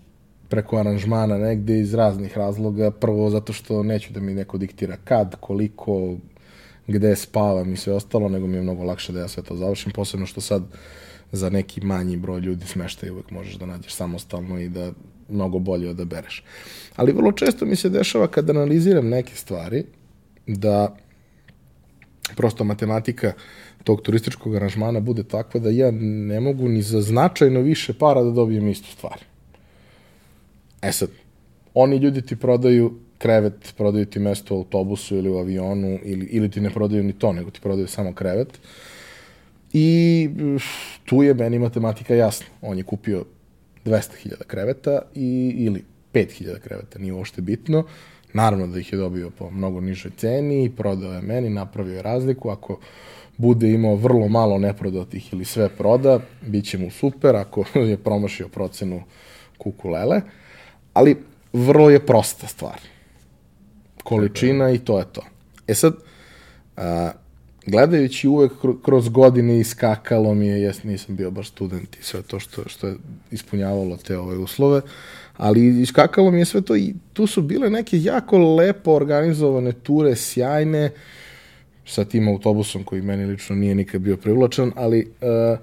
preko aranžmana negde iz raznih razloga. Prvo zato što neću da mi neko diktira kad, koliko, gde spavam i sve ostalo, nego mi je mnogo lakše da ja sve to završim, posebno što sad za neki manji broj ljudi smešta i uvek možeš da nađeš samostalno i da mnogo bolje odabereš. Ali vrlo često mi se dešava kad analiziram neke stvari, da prosto matematika tog turističkog aranžmana bude takva da ja ne mogu ni za značajno više para da dobijem istu stvar. E sad, oni ljudi ti prodaju krevet, prodaju ti mesto u autobusu ili u avionu, ili, ili ti ne prodaju ni to, nego ti prodaju samo krevet. I tu je meni matematika jasna. On je kupio 200.000 kreveta i, ili 5.000 kreveta, nije uopšte bitno. Naravno da ih je dobio po mnogo nižoj ceni i prodao je meni, napravio je razliku. Ako bude imao vrlo malo neprodatih ili sve proda, bit će mu super. Ako je promašio procenu kukulele, uh, ali vrlo je prosta stvar. Količina i to je to. E sad, a, gledajući uvek kroz godine iskakalo mi je, jes nisam bio baš student i sve to što, što je ispunjavalo te ove uslove, ali iskakalo mi je sve to i tu su bile neke jako lepo organizovane ture, sjajne, sa tim autobusom koji meni lično nije nikad bio privlačan, ali uh,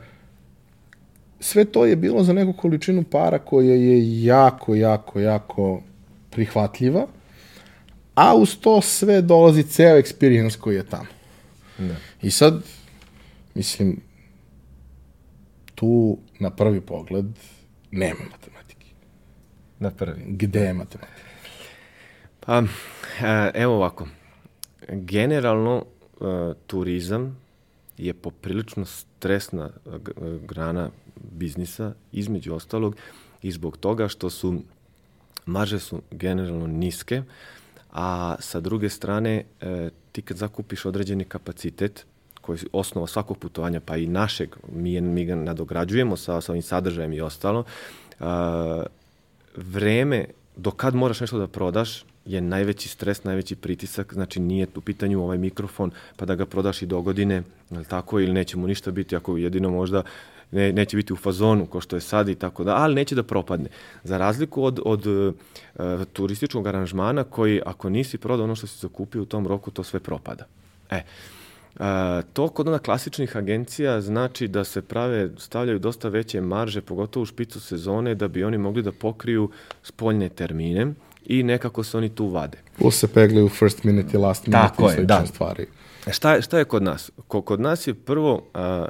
sve to je bilo za neku količinu para koja je jako, jako, jako prihvatljiva, a uz to sve dolazi ceo experience koji je tamo. Da. I sad, mislim, tu na prvi pogled nema. Na prvi. Gde je matematika? Pa, e, evo ovako. Generalno, e, turizam je poprilično stresna grana biznisa, između ostalog i zbog toga što su marže su generalno niske, a sa druge strane e, ti kad zakupiš određeni kapacitet, koji je osnova svakog putovanja, pa i našeg, mi, mi ga nadograđujemo sa, sa ovim sadržajem i ostalo, vreme do kad moraš nešto da prodaš je najveći stres, najveći pritisak, znači nije u pitanju ovaj mikrofon pa da ga prodaš i do godine, ili tako, ili neće mu ništa biti ako jedino možda ne, neće biti u fazonu ko što je sad i tako da, ali neće da propadne. Za razliku od, od uh, turističkog aranžmana koji ako nisi prodao ono što si zakupio u tom roku, to sve propada. E, Uh, to kod ona klasičnih agencija znači da se prave, stavljaju dosta veće marže, pogotovo u špicu sezone, da bi oni mogli da pokriju spoljne termine i nekako se oni tu vade. Plus se peglaju first minute i last minute Tako i je, da. stvari. E, šta šta je kod nas? Kod nas je prvo, a,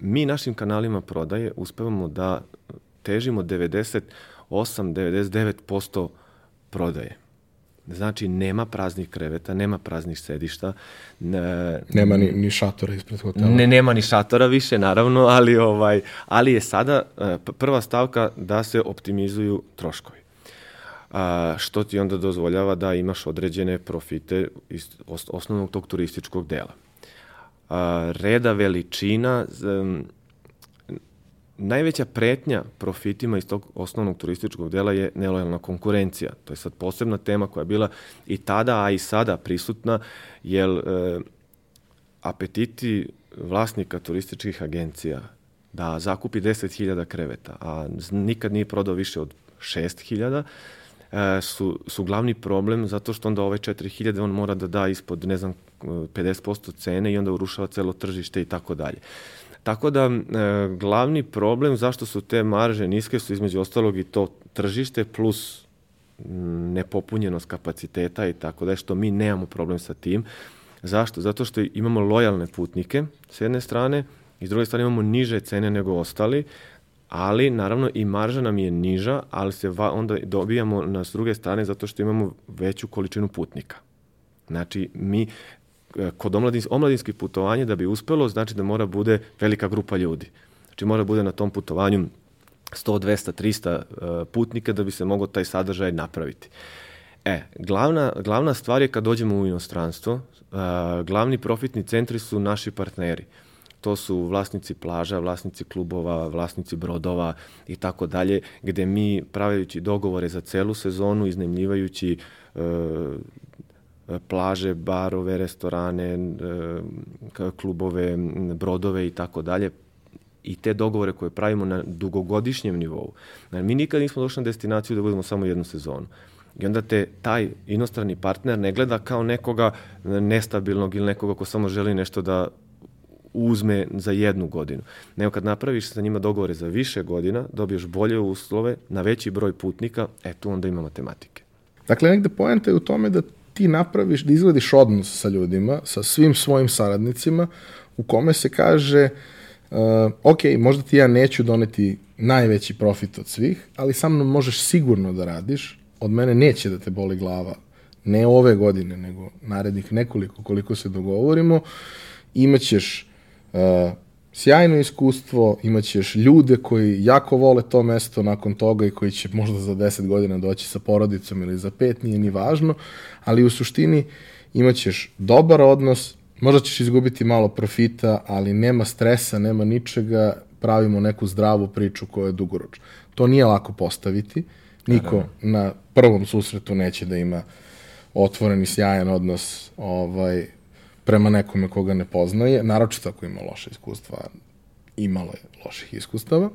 mi našim kanalima prodaje uspevamo da težimo 98-99% prodaje. Znači, nema praznih kreveta, nema praznih sedišta. Ne, nema ni, ni šatora ispred hotela. Ne, nema ni šatora više, naravno, ali, ovaj, ali je sada e, prva stavka da se optimizuju troškovi. A, što ti onda dozvoljava da imaš određene profite iz osnovnog tog turističkog dela. A, reda veličina, najveća pretnja profitima iz tog osnovnog turističkog dela je nelojalna konkurencija. To je sad posebna tema koja je bila i tada, a i sada prisutna, jer e, apetiti vlasnika turističkih agencija da zakupi 10.000 kreveta, a nikad nije prodao više od 6.000, e, su, su glavni problem zato što onda ove 4000 on mora da da ispod, ne znam, 50% cene i onda urušava celo tržište i tako dalje. Tako da, e, glavni problem zašto su te marže niske su između ostalog i to tržište plus nepopunjenost kapaciteta i tako da što mi nemamo problem sa tim. Zašto? Zato što imamo lojalne putnike s jedne strane i s druge strane imamo niže cene nego ostali, ali naravno i marža nam je niža, ali se va, onda dobijamo na s druge strane zato što imamo veću količinu putnika. Znači, mi kod omladins, omladinskih putovanja da bi uspelo, znači da mora bude velika grupa ljudi. Znači mora bude na tom putovanju 100, 200, 300 putnika da bi se mogao taj sadržaj napraviti. E, glavna, glavna stvar je kad dođemo u inostranstvo, uh, glavni profitni centri su naši partneri. To su vlasnici plaža, vlasnici klubova, vlasnici brodova i tako dalje, gde mi pravijući dogovore za celu sezonu, iznajmljivajući uh, plaže, barove, restorane, e, klubove, brodove i tako dalje i te dogovore koje pravimo na dugogodišnjem nivou. Mi nikad nismo došli na destinaciju da budemo samo jednu sezonu. I onda te taj inostrani partner ne gleda kao nekoga nestabilnog ili nekoga ko samo želi nešto da uzme za jednu godinu. Nego kad napraviš sa njima dogovore za više godina, dobiješ bolje uslove na veći broj putnika, e tu onda ima matematike. Dakle, negde poenta je u tome da ti napraviš, da izglediš odnos sa ljudima, sa svim svojim saradnicima, u kome se kaže, uh, ok, možda ti ja neću doneti najveći profit od svih, ali sa mnom možeš sigurno da radiš, od mene neće da te boli glava, ne ove godine, nego narednih nekoliko, koliko se dogovorimo, imaćeš uh, sjajno iskustvo, imaćeš ljude koji jako vole to mesto nakon toga i koji će možda za 10 godina doći sa porodicom ili za pet, nije ni važno, ali u suštini imaćeš dobar odnos, možda ćeš izgubiti malo profita, ali nema stresa, nema ničega, pravimo neku zdravu priču koja je dugoročna. To nije lako postaviti, niko na prvom susretu neće da ima otvoren i sjajan odnos ovaj, prema nekome koga ne poznaje, naročito ako ima loše iskustva, imalo je loših iskustava,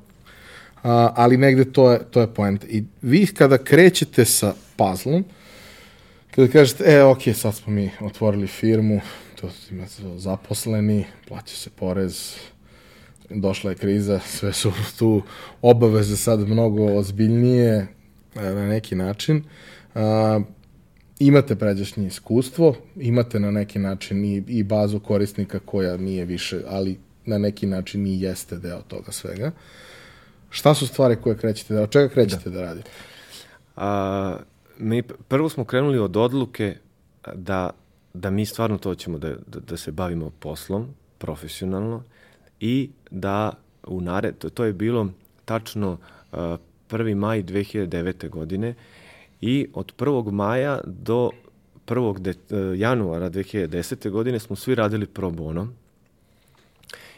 a, ali negde to je, to je poenta. I vi kada krećete sa puzzlom, kada kažete, e, ok, sad smo mi otvorili firmu, to ima zaposleni, plaća se porez, došla je kriza, sve su tu obaveze sad mnogo ozbiljnije na neki način. A, imate pređašnje iskustvo, imate na neki način i, i bazu korisnika koja nije više, ali na neki način i jeste deo toga svega. Šta su stvari koje krećete da, od čega krećete da, da radite? A, mi prvo smo krenuli od odluke da, da mi stvarno to ćemo da, da, da se bavimo poslom, profesionalno, i da u nared, to, to je bilo tačno uh, 1. maj 2009. godine, i od 1. maja do 1. De, e, januara 2010. godine smo svi radili pro bono,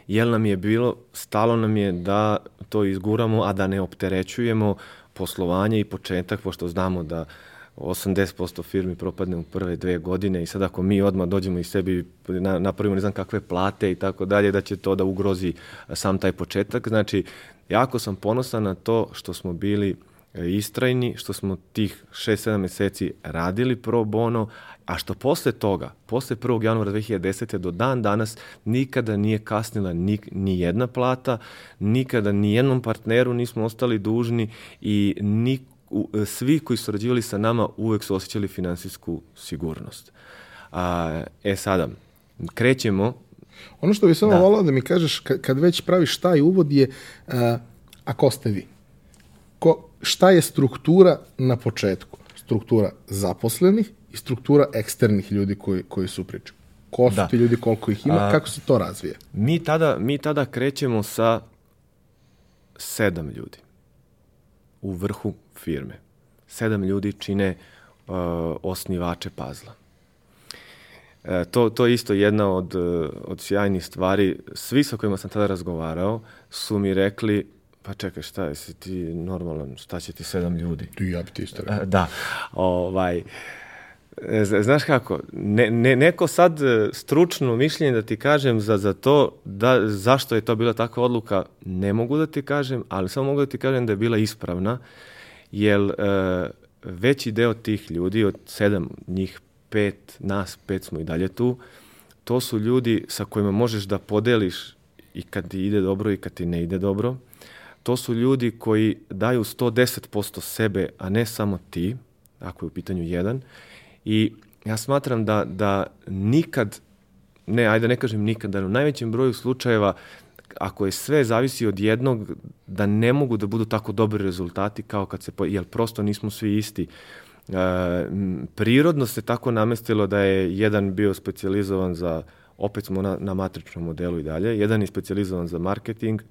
jer nam je bilo, stalo nam je da to izguramo, a da ne opterećujemo poslovanje i početak, pošto znamo da 80% firmi propadne u prve dve godine i sad ako mi odmah dođemo i sebi napravimo ne znam kakve plate i tako dalje, da će to da ugrozi sam taj početak. Znači, jako sam ponosan na to što smo bili istrajni, što smo tih 6-7 meseci radili pro bono, a što posle toga, posle 1. januara 2010. do dan danas nikada nije kasnila ni, ni jedna plata, nikada ni jednom partneru nismo ostali dužni i ni, u, svi koji su rađivali sa nama uvek su osjećali finansijsku sigurnost. A, e sada, krećemo Ono što bi samo da. volao da mi kažeš, kad već praviš taj uvod je, a, a ko ste vi? Ko, šta je struktura na početku? struktura zaposlenih i struktura eksternih ljudi koji, koji su priču. Ko su Da. ti ljudi, koliko ih ima, A- kako se to razvije? Mi tada, mi tada krećemo sa sedam ljudi u vrhu firme. Sedam ljudi čine uh, osnivače pazla. E, to, to je isto jedna od, od sjajnih stvari. Svi sa kojima sam tada razgovarao su mi rekli, pa čekaj, šta je, si ti normalan, šta će ti sedam ljudi? I ja bi ti isto rekao. E, Da, ovaj, e, znaš kako, ne, ne, neko sad e, stručno mišljenje da ti kažem za, za to da, zašto je to bila takva odluka, ne mogu da ti kažem, ali samo mogu da ti kažem da je bila ispravna, jer e, veći deo tih ljudi, od sedam njih pet, nas pet smo i dalje tu, to su ljudi sa kojima možeš da podeliš i kad ti ide dobro i kad ti ne ide dobro. To su ljudi koji daju 110% sebe, a ne samo ti, ako je u pitanju jedan. I ja smatram da, da nikad, ne, ajde da ne kažem nikad, da u najvećem broju slučajeva, ako je sve zavisi od jednog, da ne mogu da budu tako dobri rezultati kao kad se, jer prosto nismo svi isti. E, prirodno se tako namestilo da je jedan bio specijalizovan za, opet smo na, na matričnom modelu i dalje, jedan je specijalizovan za marketing,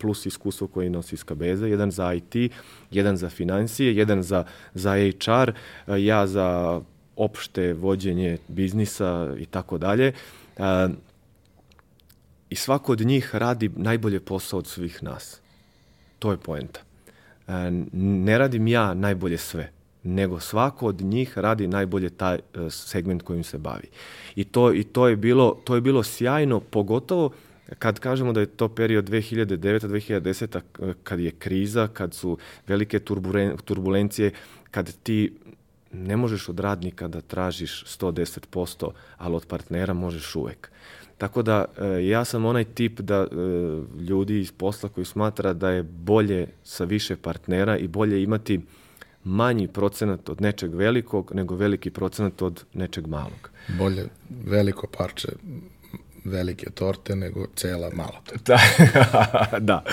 plus iskustvo koji nosi iz Kabeza, jedan za IT, jedan za financije, jedan za, za HR, e, ja za opšte vođenje biznisa i tako dalje. E, I svako od njih radi najbolje posao od svih nas. To je poenta. E, Ne radim ja najbolje sve, nego svako od njih radi najbolje taj segment kojim se bavi. I to, i to, je, bilo, to je bilo sjajno, pogotovo kad kažemo da je to period 2009-2010, kad je kriza, kad su velike turbulen, turbulencije, kad ti ne možeš od radnika da tražiš 110%, ali od partnera možeš uvek. Tako da e, ja sam onaj tip da e, ljudi iz posla koji smatra da je bolje sa više partnera i bolje imati manji procenat od nečeg velikog nego veliki procenat od nečeg malog. Bolje veliko parče velike torte nego cela mala torta. Da, da.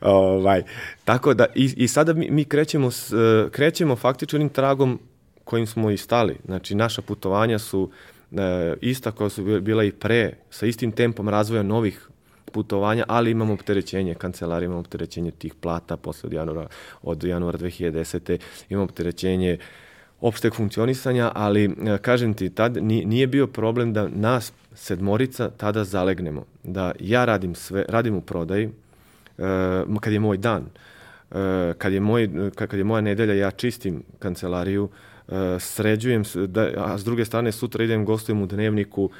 Ovaj, tako da, i, i sada mi, mi krećemo, s, e, krećemo faktično onim tragom kojim smo i stali. Znači, naša putovanja su e, ista koja su bi- bila i pre, sa istim tempom razvoja novih putovanja, ali imamo opterećenje kancelarija, imamo opterećenje tih plata posle od januara, od januara 2010. Imamo opterećenje opšteg funkcionisanja, ali e, kažem ti, tad ni- nije bio problem da nas sedmorica tada zalegnemo. Da ja radim sve, radim u prodaji, e, kad je moj dan, e, kad je, moj, kad je moja nedelja, ja čistim kancelariju, sređujem, da, a s druge strane sutra idem gostujem u dnevniku,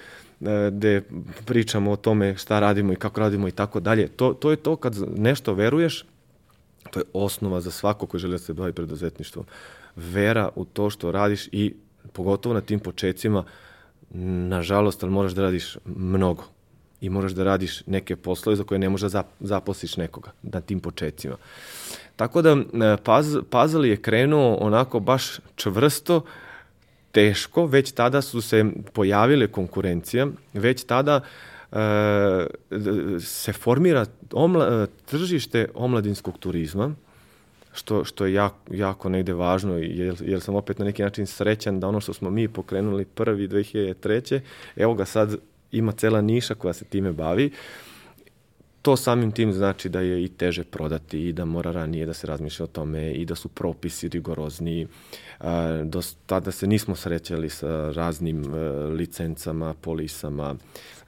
gde pričamo o tome šta radimo i kako radimo i tako dalje. To, to je to kad nešto veruješ, to je osnova za svako koji želi da se bavi preduzetništvom. Vera u to što radiš i pogotovo na tim početcima, nažalost, ali moraš da radiš mnogo. I moraš da radiš neke poslove za koje ne možeš da zap- zaposliš nekoga na tim početcima. Tako da e, paz, puzzle je krenuo onako baš čvrsto, teško, već tada su se pojavile konkurencija, već tada e, se formira omla, e, tržište omladinskog turizma, što, što je jako, jako negde važno, jer, jer sam opet na neki način srećan da ono što smo mi pokrenuli prvi 2003. Evo ga sad ima cela niša koja se time bavi. To samim tim znači da je i teže prodati i da mora ranije da se razmišlja o tome i da su propisi rigorozniji. Do tada se nismo srećali sa raznim e, licencama, polisama,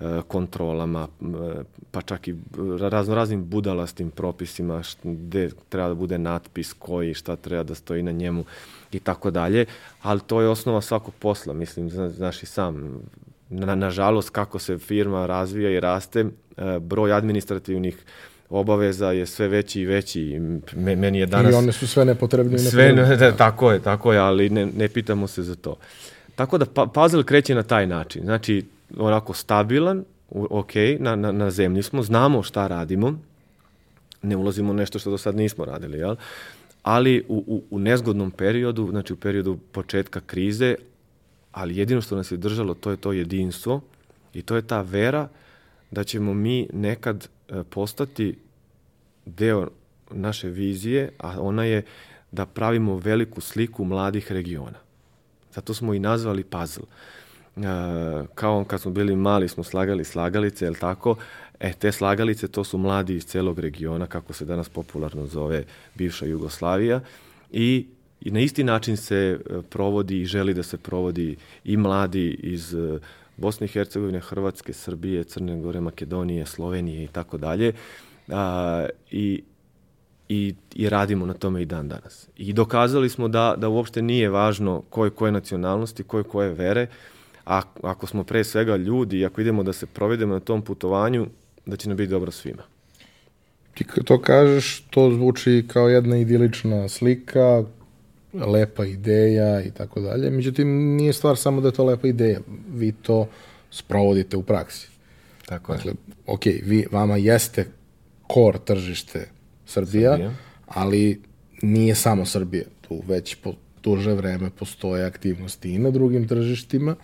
e, kontrolama, e, pa čak i razno raznim budalastim propisima gde treba da bude natpis koji, šta treba da stoji na njemu i tako dalje, ali to je osnova svakog posla, mislim, zna- znaš i sam, na, nažalost kako se firma razvija i raste, e, broj administrativnih obaveza je sve veći i veći. Meni je danas... I one su sve nepotrebne i Sve, nepotrebne. ne, da, tako je, tako je, ali ne, ne pitamo se za to. Tako da pa, puzzle kreće na taj način. Znači, onako stabilan, ok, na, na, na zemlji smo, znamo šta radimo, ne ulazimo u nešto što do sad nismo radili, jel? Ali u, u, u nezgodnom periodu, znači u periodu početka krize, ali jedino što nas je držalo to je to jedinstvo i to je ta vera da ćemo mi nekad e, postati deo naše vizije, a ona je da pravimo veliku sliku mladih regiona. Zato smo i nazvali puzzle. E, kao kad smo bili mali smo slagali slagalice, je tako? E, te slagalice to su mladi iz celog regiona, kako se danas popularno zove bivša Jugoslavija i I na isti način se e, provodi i želi da se provodi i mladi iz e, Bosne i Hercegovine, Hrvatske, Srbije, Crne Gore, Makedonije, Slovenije i tako dalje. I, i, I radimo na tome i dan danas. I dokazali smo da, da uopšte nije važno ko je koje nacionalnosti, ko je koje vere, a ako smo pre svega ljudi i ako idemo da se provedemo na tom putovanju, da će nam biti dobro svima. Ti to kažeš, to zvuči kao jedna idilična slika, lepa ideja i tako dalje. Međutim, nije stvar samo da je to lepa ideja. Vi to sprovodite u praksi. Tako dakle, je. ok, vi, vama jeste kor tržište Srbija, Srbija, ali nije samo Srbija. Tu već po duže vreme postoje aktivnosti i na drugim tržištima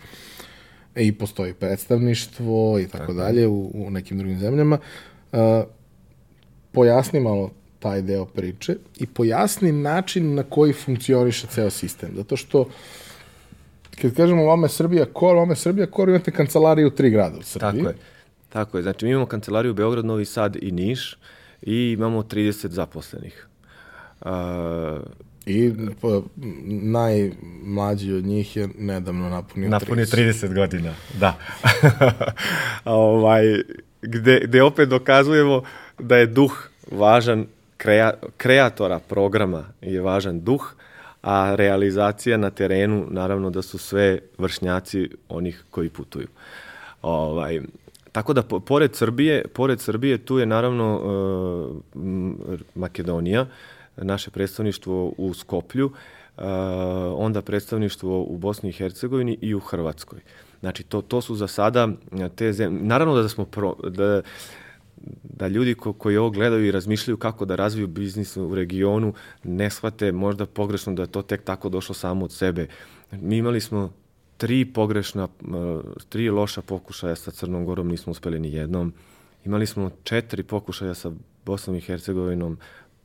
i postoji predstavništvo i tako, tako dalje u, u nekim drugim zemljama. Uh, pojasni malo taj deo priče i pojasni način na koji funkcioniše ceo sistem. Zato što kad kažemo je Srbija kor, je Srbija kor, imate kancelariju u tri grada u Srbiji. Tako je. Tako je. Znači, mi imamo kancelariju u Beograd, Novi Sad i Niš i imamo 30 zaposlenih. Uh, I po, najmlađi od njih je nedavno napunio, napunio 30. 30 godina, da. ovaj, gde, gde opet dokazujemo da je duh važan krea, kreatora programa je važan duh, a realizacija na terenu, naravno da su sve vršnjaci onih koji putuju. Ovaj, tako da, pored Srbije, pored Srbije tu je naravno uh, Makedonija, naše predstavništvo u Skoplju, uh, onda predstavništvo u Bosni i Hercegovini i u Hrvatskoj. Znači, to, to su za sada te zemlje. Naravno da smo pro, da, da ljudi ko, koji ovo gledaju i razmišljaju kako da razviju biznis u regionu ne shvate možda pogrešno da je to tek tako došlo samo od sebe. Mi imali smo tri pogrešna, tri loša pokušaja sa Crnom Gorom, nismo uspeli ni jednom. Imali smo četiri pokušaja sa Bosnom i Hercegovinom,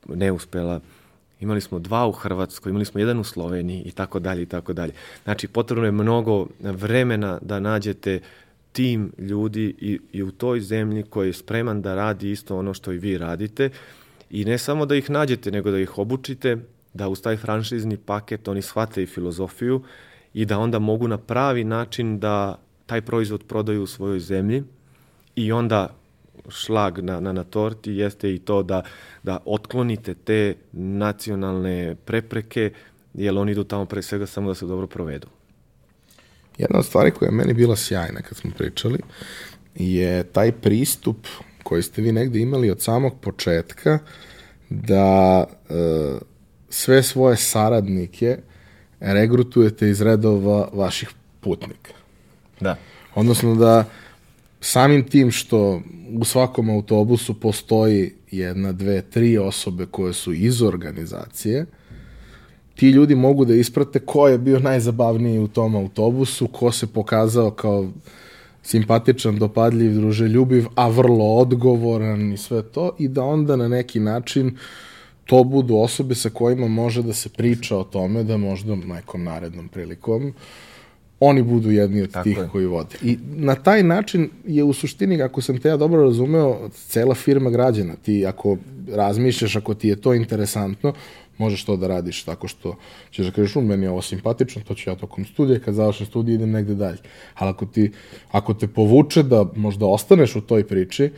ne uspela. Imali smo dva u Hrvatskoj, imali smo jedan u Sloveniji i tako dalje i tako dalje. Znači, potrebno je mnogo vremena da nađete tim ljudi i, i u toj zemlji koji je spreman da radi isto ono što i vi radite i ne samo da ih nađete, nego da ih obučite, da uz taj franšizni paket oni shvate i filozofiju i da onda mogu na pravi način da taj proizvod prodaju u svojoj zemlji i onda šlag na, na, na torti jeste i to da, da otklonite te nacionalne prepreke, jer oni idu tamo pre svega samo da se dobro provedu. Jedna od stvari koja je meni bila sjajna kad smo pričali je taj pristup koji ste vi negde imali od samog početka da e, sve svoje saradnike regrutujete iz redova vaših putnika. Da. Odnosno da samim tim što u svakom autobusu postoji jedna, dve, tri osobe koje su iz organizacije, ti ljudi mogu da isprate ko je bio najzabavniji u tom autobusu, ko se pokazao kao simpatičan, dopadljiv, druželjubiv, a vrlo odgovoran i sve to, i da onda na neki način to budu osobe sa kojima može da se priča o tome da možda nekom narednom prilikom oni budu jedni od Tako tih je. koji vode. I na taj način je u suštini, ako sam te ja dobro razumeo, cela firma građana. Ti ako razmišljaš, ako ti je to interesantno, možeš to da radiš tako što ćeš da kažeš, meni je ovo simpatično, to ću ja tokom studija, kad završim studij idem negde dalje. Ali ako, ti, ako te povuče da možda ostaneš u toj priči,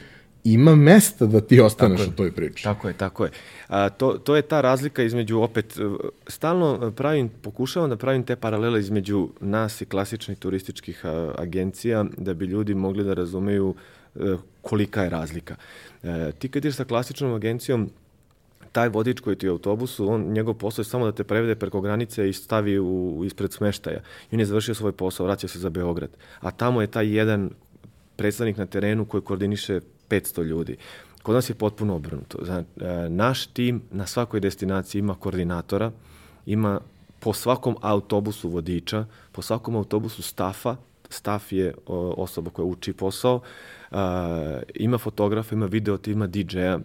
ima mesta da ti ostaneš tako u toj priči. Tako je, tako je. A, to, to je ta razlika između, opet, stalno pravim, pokušavam da pravim te paralele između nas i klasičnih turističkih a, agencija, da bi ljudi mogli da razumeju a, e, kolika je razlika. E, ti kad ideš sa klasičnom agencijom, taj vodič koji ti je u autobusu, on, njegov posao je samo da te prevede preko granice i stavi u, ispred smeštaja. I on je završio svoj posao, vraća se za Beograd. A tamo je taj jedan predstavnik na terenu koji koordiniše 500 ljudi. Kod nas je potpuno obrnuto. Znači, naš tim na svakoj destinaciji ima koordinatora, ima po svakom autobusu vodiča, po svakom autobusu stafa, staf je osoba koja uči posao, ima fotografa, ima video, ima DJ-a,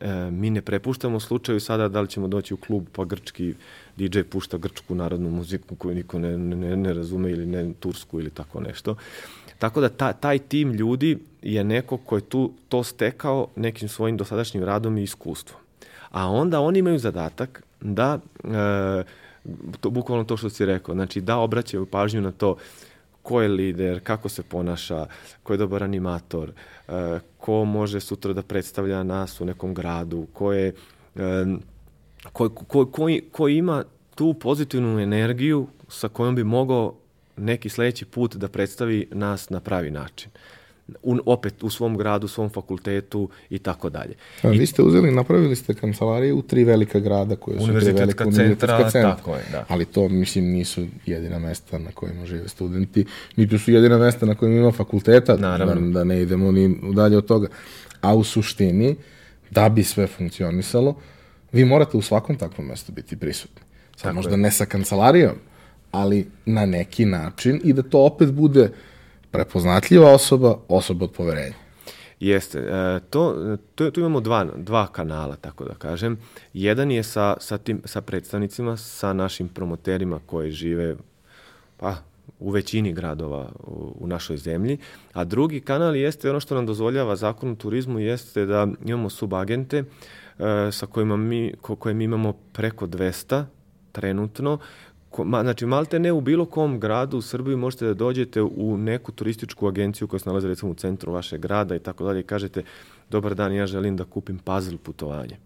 E, mi ne prepuštamo slučaju sada da li ćemo doći u klub pa grčki DJ pušta grčku narodnu muziku koju niko ne, ne, ne razume ili ne tursku ili tako nešto. Tako da ta, taj tim ljudi je neko ko je tu to stekao nekim svojim dosadašnjim radom i iskustvom. A onda oni imaju zadatak da, e, to, bukvalno to što si rekao, znači da obraćaju pažnju na to ko je lider, kako se ponaša, ko je dobar animator, e, ko može sutra da predstavlja nas u nekom gradu, ko je e, ko, ko, ko, ko ima tu pozitivnu energiju sa kojom bi mogao neki sledeći put da predstavi nas na pravi način. U, opet u svom gradu, u svom fakultetu i tako dalje. A, vi ste uzeli, napravili ste kancelarije u tri velika grada koje su tri velika univerzitetska centra. Tako je, da. Ali to, mislim, nisu jedina mesta na kojima žive studenti, niti su jedina mesta na kojima ima fakulteta, Naravno. da, da ne idemo ni dalje od toga. A u suštini, da bi sve funkcionisalo, vi morate u svakom takvom mestu biti prisutni. Sad možda je. ne sa kancelarijom, ali na neki način i da to opet bude prepoznatljiva osoba, osoba od poverenja. Jeste. E, to, to, tu imamo dva, dva kanala, tako da kažem. Jedan je sa, sa, tim, sa predstavnicima, sa našim promoterima koji žive pa, u većini gradova u, u našoj zemlji, a drugi kanal jeste ono što nam dozvoljava zakon o turizmu jeste da imamo subagente e, sa kojima mi, ko, koje mi imamo preko 200 trenutno, ma, znači malte ne u bilo kom gradu u Srbiji možete da dođete u neku turističku agenciju koja se nalazi recimo u centru vašeg grada i tako dalje i kažete dobar dan, ja želim da kupim puzzle putovanje.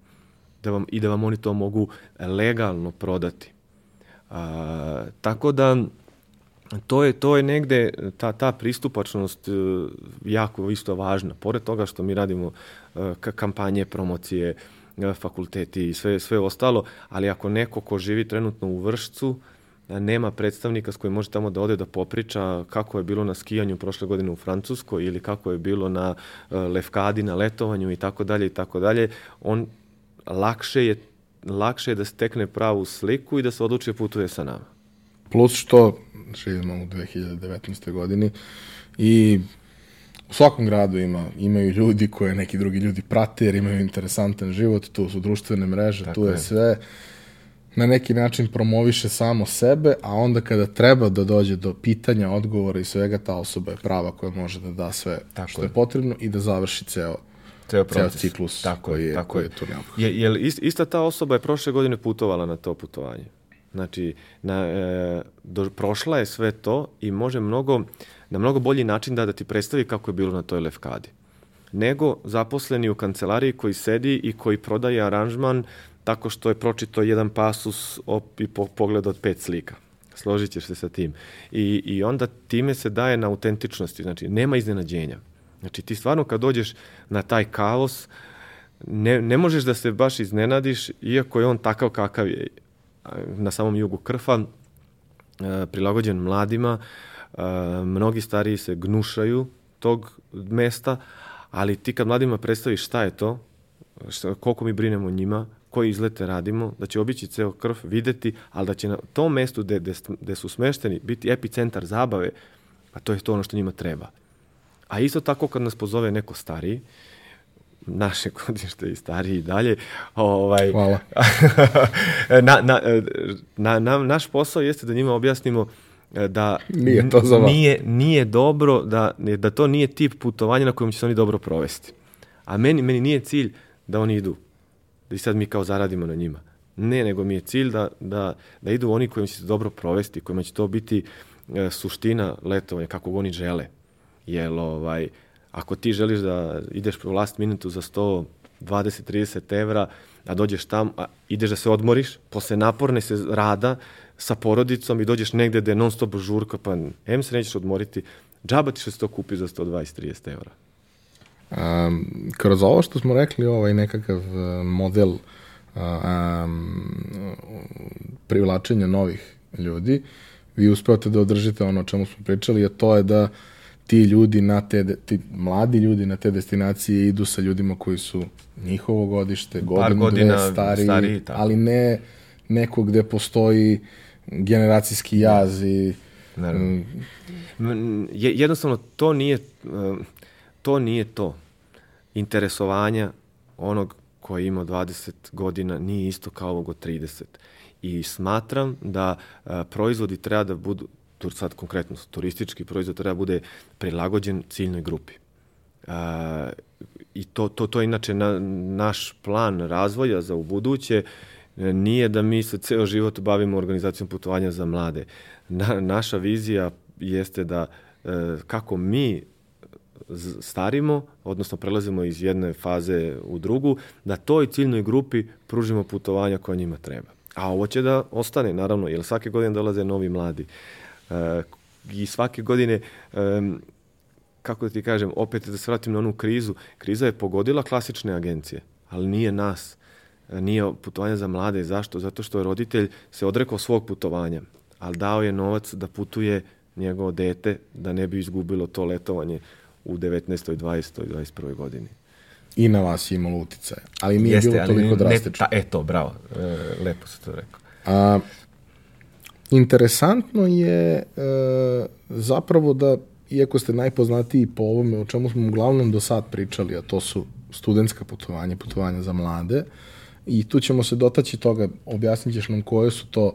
Da vam, I da vam oni to mogu legalno prodati. A, tako da to je, to je negde, ta, ta pristupačnost e, jako isto važna. Pored toga što mi radimo e, kampanje, promocije, e, fakulteti i sve, sve ostalo, ali ako neko ko živi trenutno u Vršcu, nema predstavnika s kojim može tamo da ode da popriča kako je bilo na skijanju prošle godine u Francuskoj ili kako je bilo na lefkadi, na letovanju i tako dalje i tako dalje, on lakše je, lakše je da stekne pravu sliku i da se odluči da putuje sa nama. Plus što živimo u 2019. godini i u svakom gradu ima, imaju ljudi koje neki drugi ljudi prate jer imaju interesantan život, tu su društvene mreže, Tako tu je, je sve na neki način promoviše samo sebe, a onda kada treba da dođe do pitanja, odgovora i svega, ta osoba je prava koja može da da sve tako što je. je potrebno i da završi ceo ceo, ceo ciklus tako koji je, tako koji je tu neophodno. Je, je ista ta osoba je prošle godine putovala na to putovanje? Znači, na, e, do, prošla je sve to i može mnogo, na mnogo bolji način da, da ti predstavi kako je bilo na toj lefkadi. Nego zaposleni u kancelariji koji sedi i koji prodaje aranžman tako što je pročito jedan pasus op, i po, pogled od pet slika. Složit ćeš se sa tim. I, I onda time se daje na autentičnosti, znači nema iznenađenja. Znači ti stvarno kad dođeš na taj kaos, ne, ne možeš da se baš iznenadiš, iako je on takav kakav je na samom jugu Krfa, e, prilagođen mladima, e, mnogi stariji se gnušaju tog mesta, ali ti kad mladima predstaviš šta je to, šta, koliko mi brinemo njima, koji izlete radimo, da će obići ceo krv, videti, ali da će na tom mestu gde, gde, gde su smešteni biti epicentar zabave, a to je to ono što njima treba. A isto tako kad nas pozove neko stariji, naše godište i stariji i dalje. Ovaj, Hvala. na, na, na, na, naš posao jeste da njima objasnimo e, da nije, to za nije, nije dobro, da, da to nije tip putovanja na kojem će se oni dobro provesti. A meni, meni nije cilj da oni idu, da i sad mi kao zaradimo na njima. Ne, nego mi je cilj da, da, da idu oni kojima će se dobro provesti, kojima će to biti e, suština letovanja, kako oni žele. Jer ovaj, Ako ti želiš da ideš u last minutu za 100, 20, 30 evra, a dođeš tam, a ideš da se odmoriš, posle naporne se rada sa porodicom i dođeš negde gde je non stop žurka, pa em se nećeš odmoriti, džaba ti što se to kupi za 120, 30 evra. Um, kroz ovo što smo rekli, ovaj nekakav uh, model um, privlačenja novih ljudi, vi uspevate da održite ono o čemu smo pričali, a to je da ti ljudi na te, ti mladi ljudi na te destinacije idu sa ljudima koji su njihovo godište, godinu, godina dve, stari, stari ali ne neko gde postoji generacijski jaz i... Naravno. Jednostavno, to nije, to nije to. Interesovanja onog koji ima 20 godina nije isto kao ovog od 30. I smatram da a, proizvodi treba da budu, tu sad konkretno turistički proizvod treba da bude prilagođen ciljnoj grupi. A, I to, to, to je inače na, naš plan razvoja za u buduće, nije da mi se ceo život bavimo organizacijom putovanja za mlade. Na, naša vizija jeste da e, kako mi starimo, odnosno prelazimo iz jedne faze u drugu, da toj ciljnoj grupi pružimo putovanja koja njima treba. A ovo će da ostane, naravno, jer svake godine dolaze novi mladi. E, I svake godine, e, kako da ti kažem, opet da se vratim na onu krizu, kriza je pogodila klasične agencije, ali nije nas nije putovanje za mlade. Zašto? Zato što je roditelj se odrekao svog putovanja, ali dao je novac da putuje njegovo dete da ne bi izgubilo to letovanje u 19. 20. 21. godini. I na vas je imalo uticaje. Ali nije Jeste, bilo toliko drastično. Ne, ta, eto, bravo. E, lepo se to rekao. A, interesantno je e, zapravo da, iako ste najpoznatiji po ovome o čemu smo uglavnom do sad pričali, a to su studentska putovanja, putovanja za mlade, i tu ćemo se dotaći toga, objasnit ćeš nam koje su to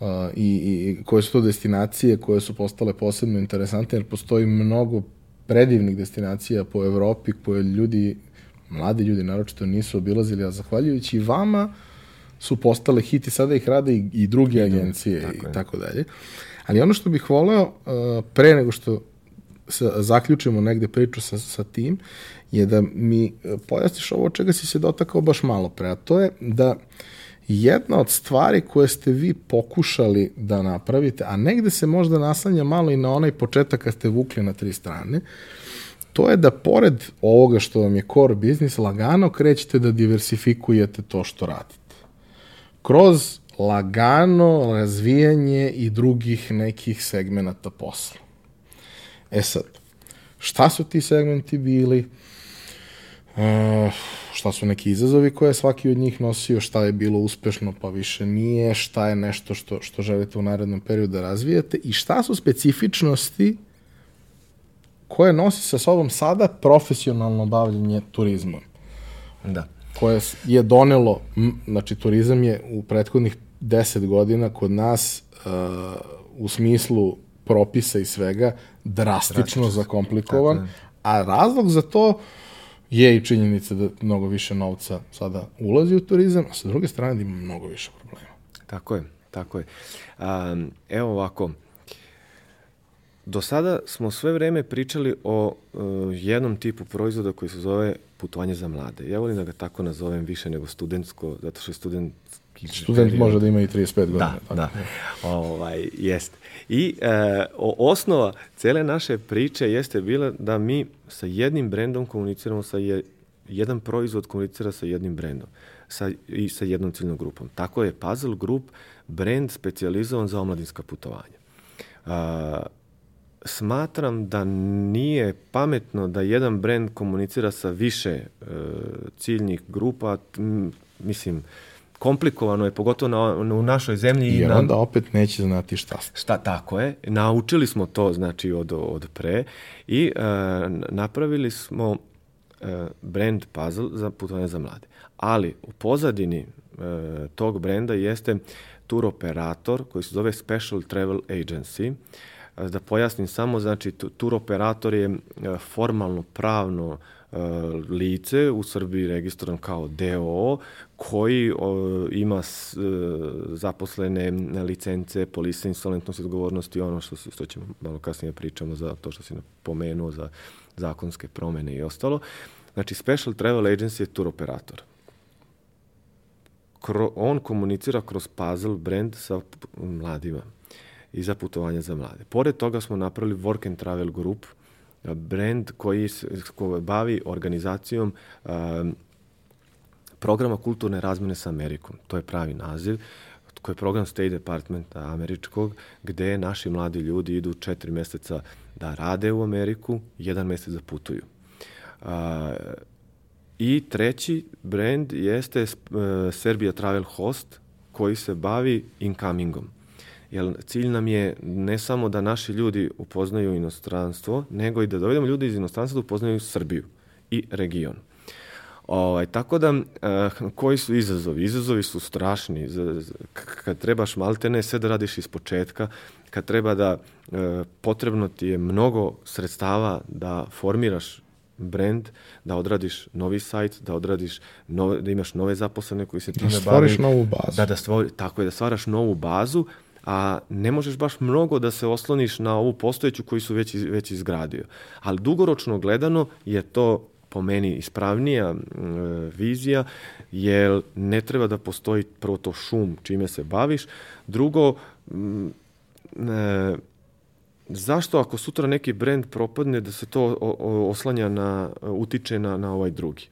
uh, i, i koje su to destinacije koje su postale posebno interesantne, jer postoji mnogo predivnih destinacija po Evropi koje ljudi, mladi ljudi naročito nisu obilazili, a zahvaljujući vama su postale hit i sada ih rade i, i druge I agencije tako i tako dalje. Ali ono što bih voleo, uh, pre nego što sa, zaključimo negde priču sa, sa tim, je da mi e, pojasniš ovo čega si se dotakao baš malo pre, a to je da jedna od stvari koje ste vi pokušali da napravite, a negde se možda naslanja malo i na onaj početak kad ste vukli na tri strane, to je da pored ovoga što vam je core biznis, lagano krećete da diversifikujete to što radite. Kroz lagano razvijanje i drugih nekih segmenata posla. E sad, šta su ti segmenti bili? E, šta su neki izazovi koje je svaki od njih nosio, šta je bilo uspešno pa više nije, šta je nešto što, što želite u narednom periodu da razvijete i šta su specifičnosti koje nosi sa sobom sada profesionalno bavljanje turizmom. Da. Koje je donelo, znači turizam je u prethodnih 10 godina kod nas uh, u smislu propisa i svega drastično, drastično. zakomplikovan, a razlog za to je i činjenica da mnogo više novca sada ulazi u turizam, a sa druge strane da ima mnogo više problema. Tako je, tako je. Um, evo ovako, do sada smo sve vreme pričali o uh, jednom tipu proizvoda koji se zove putovanje za mlade. Ja volim da ga tako nazovem više nego studentsko, zato što je student Student može da ima i 35 godina. Da, tako. da. Ovaj, jeste. I e, osnova cele naše priče jeste bila da mi sa jednim brendom komuniciramo sa je, jedan proizvod komunicira sa jednim brendom sa, i sa jednom ciljnom grupom. Tako je Puzzle Group brend specializovan za omladinska putovanja. A, smatram da nije pametno da jedan brend komunicira sa više e, ciljnih grupa, m, mislim, komplikovano je, pogotovo na, na, u našoj zemlji. Onda na, opet neće znati šta ste. Šta, tako je. Naučili smo to, znači, od, od pre i e, napravili smo e, brand puzzle za putovanje za mlade. Ali u pozadini e, tog brenda jeste tour operator koji se zove Special Travel Agency. Da pojasnim samo, znači, tour operator je formalno, pravno lice u Srbiji registrovan kao DOO koji o, ima s, e, zaposlene licence, polisa insolentnosti odgovornosti, ono što, što ćemo malo kasnije pričamo za to što si pomenuo za zakonske promene i ostalo. Znači, Special Travel Agency je tour operator. Kro, on komunicira kroz puzzle brand sa mladima i za putovanje za mlade. Pored toga smo napravili Work and Travel Group, brend koji se bavi organizacijom programa kulturne razmene sa Amerikom. To je pravi naziv koji je program State Departmenta američkog, gde naši mladi ljudi idu četiri meseca da rade u Ameriku, jedan mesec da putuju. I treći brand jeste Serbia Travel Host, koji se bavi incomingom. Jer cilj nam je ne samo da naši ljudi upoznaju inostranstvo, nego i da dovedemo ljudi iz inostranstva da upoznaju Srbiju i region. Ovaj, tako da, uh, koji su izazovi? Izazovi su strašni. Kad trebaš maltene sve da radiš iz početka, kad treba da uh, potrebno ti je mnogo sredstava da formiraš brand, da odradiš novi sajt, da odradiš nove, da imaš nove zaposlene koji se time da stvoriš novu bazu. Da, da stvori, tako je, da stvaraš novu bazu, a ne možeš baš mnogo da se osloniš na ovu postojeću koju su već, već izgradio. Ali dugoročno gledano je to po meni ispravnija e, vizija, jer ne treba da postoji prvo to šum čime se baviš, drugo, m, e, zašto ako sutra neki brend propadne da se to oslanja na, utiče na, na ovaj drugi?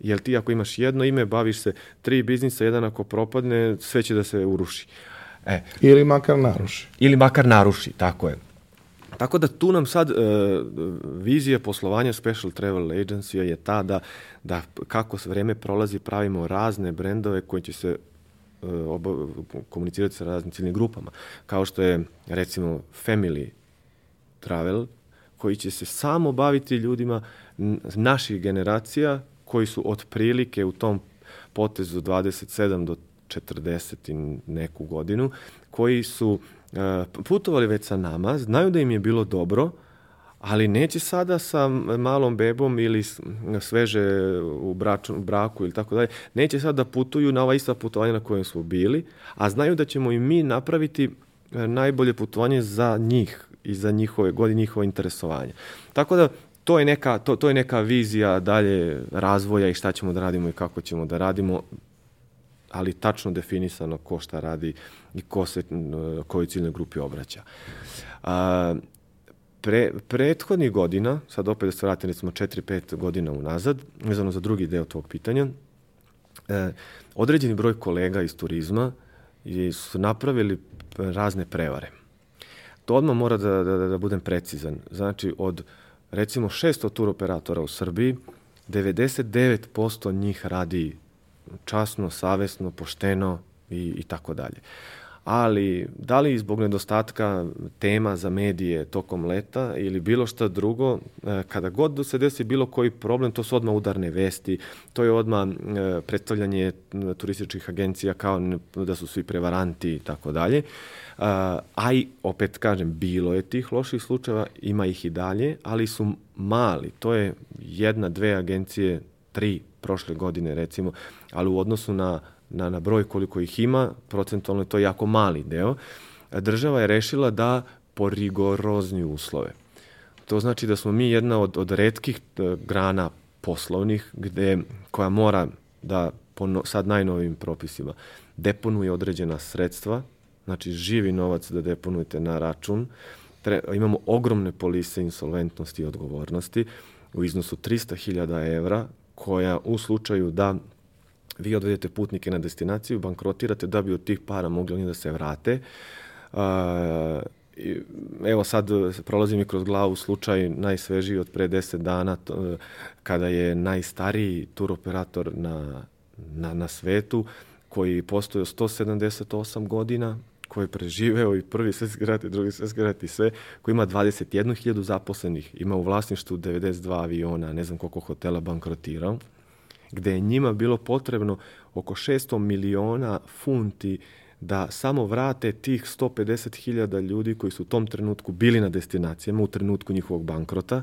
Jel ti ako imaš jedno ime, baviš se tri biznisa, jedan ako propadne, sve će da se uruši. E. Ili makar naruši. Ili makar naruši, tako je. Tako da tu nam sad e, vizija poslovanja Special Travel Agency je ta da, da kako vreme prolazi pravimo razne brendove koji će se e, oba, komunicirati sa raznim ciljnim grupama. Kao što je recimo Family Travel koji će se samo baviti ljudima naših generacija koji su otprilike u tom potezu 27 do 40 i neku godinu, koji su e, putovali već sa nama, znaju da im je bilo dobro, ali neće sada sa malom bebom ili sveže u, braču, braku ili tako dalje, neće sada da putuju na ova ista putovanja na kojem smo bili, a znaju da ćemo i mi napraviti e, najbolje putovanje za njih i za njihove godine, njihovo interesovanje. Tako da to je neka, to, to je neka vizija dalje razvoja i šta ćemo da radimo i kako ćemo da radimo ali tačno definisano ko šta radi i ko se kojoj ciljnoj grupi obraća. A, pre, prethodnih godina, sad opet da se vratim recimo 4-5 godina unazad, vezano za drugi deo tog pitanja, e, određeni broj kolega iz turizma su napravili razne prevare. To odmah mora da, da, da budem precizan. Znači, od recimo 600 tur operatora u Srbiji, 99% njih radi časno, savesno, pošteno i, i tako dalje. Ali, da li zbog nedostatka tema za medije tokom leta ili bilo šta drugo, e, kada god se desi bilo koji problem, to su odmah udarne vesti, to je odmah e, predstavljanje turističkih agencija kao da su svi prevaranti i tako dalje. A i, opet kažem, bilo je tih loših slučajeva, ima ih i dalje, ali su mali. To je jedna, dve agencije, tri prošle godine recimo, ali u odnosu na, na, na broj koliko ih ima, procentualno je to jako mali deo, država je rešila da po rigorozni uslove. To znači da smo mi jedna od, od redkih e, grana poslovnih gde, koja mora da po no, sad najnovim propisima deponuje određena sredstva, znači živi novac da deponujete na račun, Tre, imamo ogromne polise insolventnosti i odgovornosti u iznosu 300.000 evra koja u slučaju da vi odvedete putnike na destinaciju, bankrotirate da bi od tih para mogli oni da se vrate. Evo sad prolazi mi kroz glavu slučaj najsvežiji od pre 10 dana kada je najstariji turoperator na, na, na svetu koji postoje 178 godina, koji je preživeo i prvi svetski rat i drugi svetski rat i sve, koji ima 21.000 zaposlenih, ima u vlasništvu 92 aviona, ne znam koliko hotela bankrotirao, gde je njima bilo potrebno oko 600 miliona funti da samo vrate tih 150.000 ljudi koji su u tom trenutku bili na destinacijama u trenutku njihovog bankrota.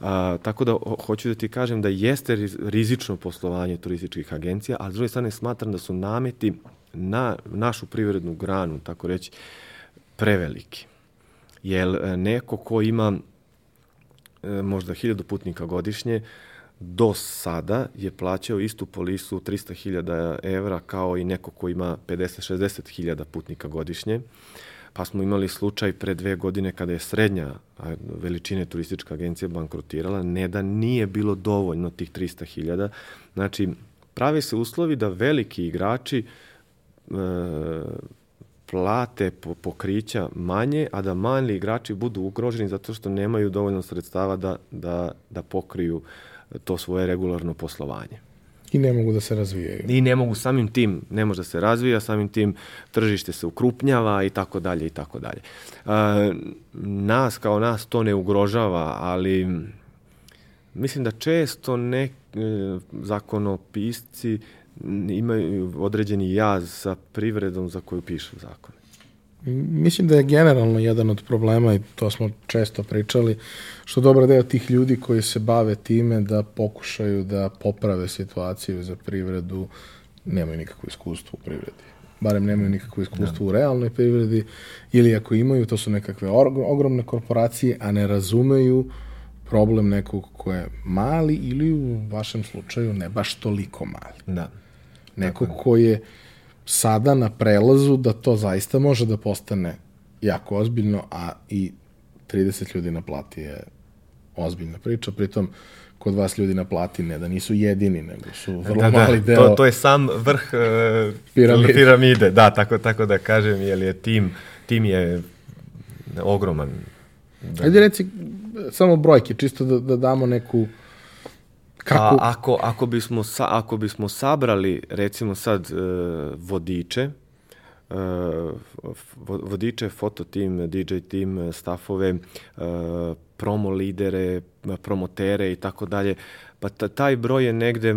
A, tako da ho, hoću da ti kažem da jeste rizično poslovanje turističkih agencija, ali s druge strane smatram da su nameti na našu privrednu granu, tako reći, preveliki. Jer e, neko ko ima e, možda hiljadu putnika godišnje, do sada je plaćao istu polisu 300.000 evra kao i neko ko ima 50-60.000 putnika godišnje. Pa smo imali slučaj pre dve godine kada je srednja veličine turistička agencija bankrotirala, ne da nije bilo dovoljno tih 300.000. Znači, prave se uslovi da veliki igrači uh, plate po, pokrića manje, a da mali igrači budu ugroženi zato što nemaju dovoljno sredstava da, da, da pokriju to svoje regularno poslovanje. I ne mogu da se razvijaju. I ne mogu samim tim, ne može da se razvija, samim tim tržište se ukrupnjava i tako dalje i tako dalje. E, nas kao nas to ne ugrožava, ali mislim da često ne e, zakonopisci imaju određeni jaz sa privredom za koju pišu zakone. Mislim da je generalno jedan od problema i to smo često pričali, što dobra deo tih ljudi koji se bave time da pokušaju da poprave situaciju za privredu, nemaju nikakvo iskustvo u privredi. Barem nemaju nikakvo iskustvo da. u realnoj privredi ili ako imaju, to su nekakve ogromne korporacije, a ne razumeju problem nekog ko je mali ili u vašem slučaju ne baš toliko mali. Da. Nekog ko je sada na prelazu da to zaista može da postane jako ozbiljno, a i 30 ljudi na plati je ozbiljna priča, pritom kod vas ljudi na plati ne da nisu jedini, nego su vrlo da, da mali da, deo. To, to je sam vrh uh, piramide. piramide. Da, tako, tako da kažem, jer je tim, tim je ogroman. Da. Ajde reci samo brojke, čisto da, da damo neku Kako? A, ako, ako, bismo sa, ako bismo sabrali, recimo sad, uh, vodiče, uh, vodiče, foto tim, DJ tim, stafove, uh, promo lidere, promotere i tako dalje, pa taj broj je negde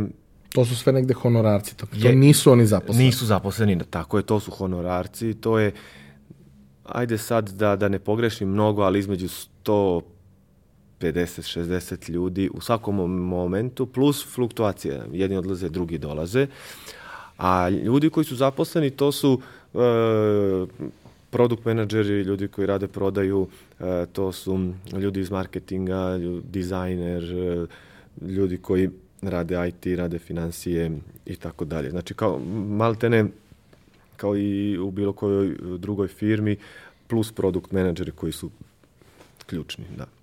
To su sve negde honorarci, to, to je, nisu oni zaposleni. Nisu zaposleni, tako je, to su honorarci, to je, ajde sad da, da ne pogrešim mnogo, ali između 100 50-60 ljudi u svakom momentu, plus fluktuacija. Jedni odlaze, drugi dolaze. A ljudi koji su zaposleni, to su e, produkt menadžeri, ljudi koji rade prodaju, e, to su ljudi iz marketinga, dizajner, e, ljudi koji rade IT, rade financije i tako dalje. Znači, kao maltene, kao i u bilo kojoj drugoj firmi, plus produkt menadžeri koji su ključni, da.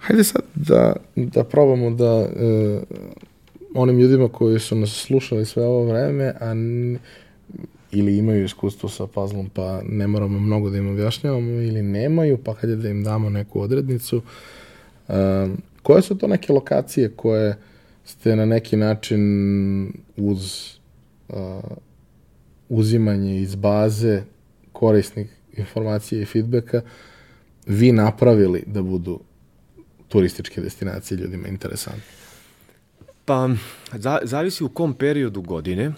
Hajde sad da, da probamo da uh, onim ljudima koji su nas slušali sve ovo vreme, a n, ili imaju iskustvo sa puzzlom, pa ne moramo mnogo da im objašnjavamo, ili nemaju, pa hajde da im damo neku odrednicu. Uh, koje su to neke lokacije koje ste na neki način uz uh, uzimanje iz baze korisnih informacija i feedbacka vi napravili da budu turističke destinacije ljudima interesantne? Pa, za, zavisi u kom periodu godine,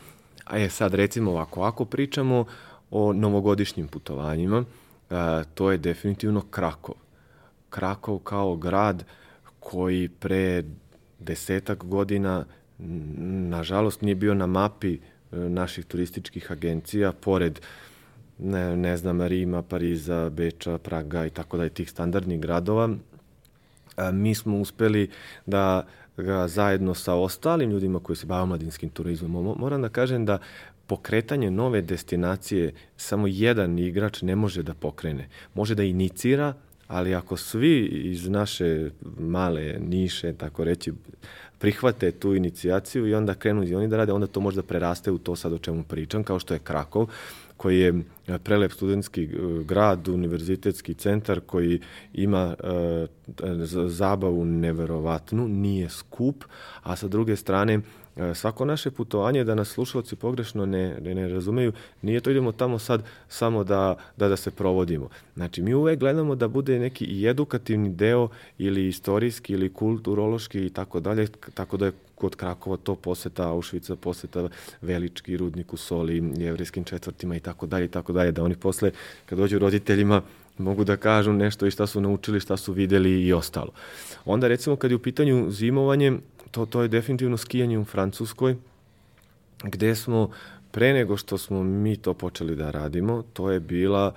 a je sad recimo ovako, ako pričamo o novogodišnjim putovanjima, a, to je definitivno Krakov. Krakov kao grad koji pre desetak godina nažalost nije bio na mapi e, naših turističkih agencija, pored ne, ne znam, Rima, Pariza, Beča, Praga i tako da je tih standardnih gradova, mi smo uspeli da ga zajedno sa ostalim ljudima koji se bave mladinskim turizmom. Moram da kažem da pokretanje nove destinacije samo jedan igrač ne može da pokrene. Može da inicira, ali ako svi iz naše male niše, tako reći, prihvate tu inicijaciju i onda krenu i oni da rade, onda to može da preraste u to sad o čemu pričam, kao što je Krakov, koji je e, prelep studentski e, grad, univerzitetski centar koji ima e, zabavu neverovatnu, nije skup, a sa druge strane svako naše putovanje, da nas slušalci pogrešno ne, ne, ne razumeju, nije to idemo tamo sad samo da, da, da se provodimo. Znači, mi uvek gledamo da bude neki i edukativni deo ili istorijski ili kulturološki i tako dalje, tako da je kod Krakova to poseta Auschwitza, poseta Velički, Rudnik u Soli, jevrijskim četvrtima i tako dalje i tako dalje, da oni posle, kad dođu roditeljima, mogu da kažu nešto i šta su naučili, šta su videli i ostalo. Onda recimo kad je u pitanju zimovanje, to, to je definitivno skijanje u Francuskoj, gde smo, pre nego što smo mi to počeli da radimo, to je bila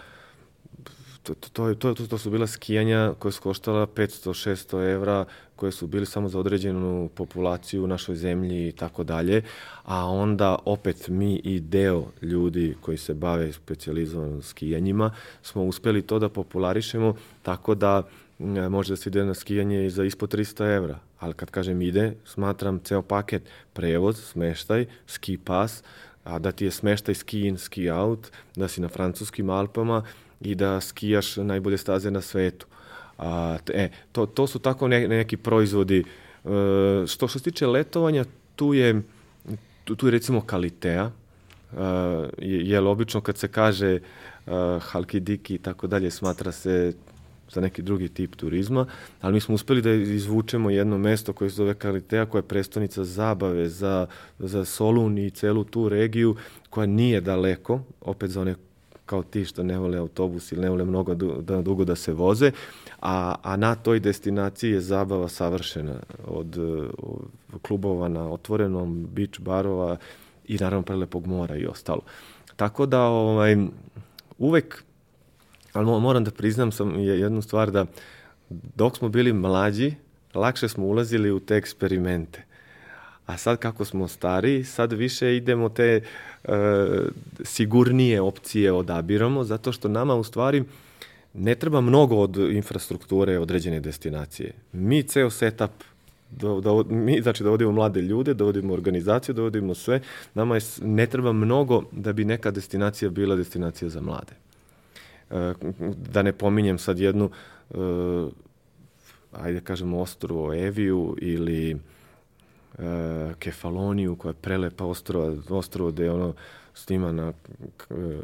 to, to, to, to, to su bila skijanja koje su koštala 500-600 evra, koje su bili samo za određenu populaciju u našoj zemlji i tako dalje, a onda opet mi i deo ljudi koji se bave specializovanim skijanjima smo uspeli to da popularišemo tako da može da se ide na skijanje i za ispod 300 evra ali kad kažem ide, smatram ceo paket prevoz, smeštaj, ski pas, a da ti je smeštaj ski in, ski out, da si na francuskim Alpama i da skijaš najbolje staze na svetu. A, e, to, to su tako ne, neki proizvodi. E, što, što se tiče letovanja, tu je, tu, tu je recimo Kalitea, uh, jer obično kad se kaže uh, halkidiki i tako dalje, smatra se za neki drugi tip turizma, ali mi smo uspeli da izvučemo jedno mesto koje se zove Kalitea, koja je prestonica zabave za, za Solun i celu tu regiju, koja nije daleko, opet za one kao ti što ne vole autobus ili ne vole mnogo da, dugo da se voze, a, a na toj destinaciji je zabava savršena od, od klubova na otvorenom, beach barova i naravno prelepog mora i ostalo. Tako da ovaj, uvek, ali moram da priznam sam jednu stvar da dok smo bili mlađi, lakše smo ulazili u te eksperimente. A sad kako smo stari, sad više idemo te e, sigurnije opcije odabiramo, zato što nama u stvari ne treba mnogo od infrastrukture određene destinacije. Mi ceo setup do, do, mi znači dovodimo mlade ljude, dovodimo organizaciju, dovodimo sve. Nama je, ne treba mnogo da bi neka destinacija bila destinacija za mlade. E, da ne pominjem sad jednu, e, ajde kažemo, ostrovo Eviju ili e, Kefaloniju, koja je prelepa ostrova, ostrovo gde je ono snimana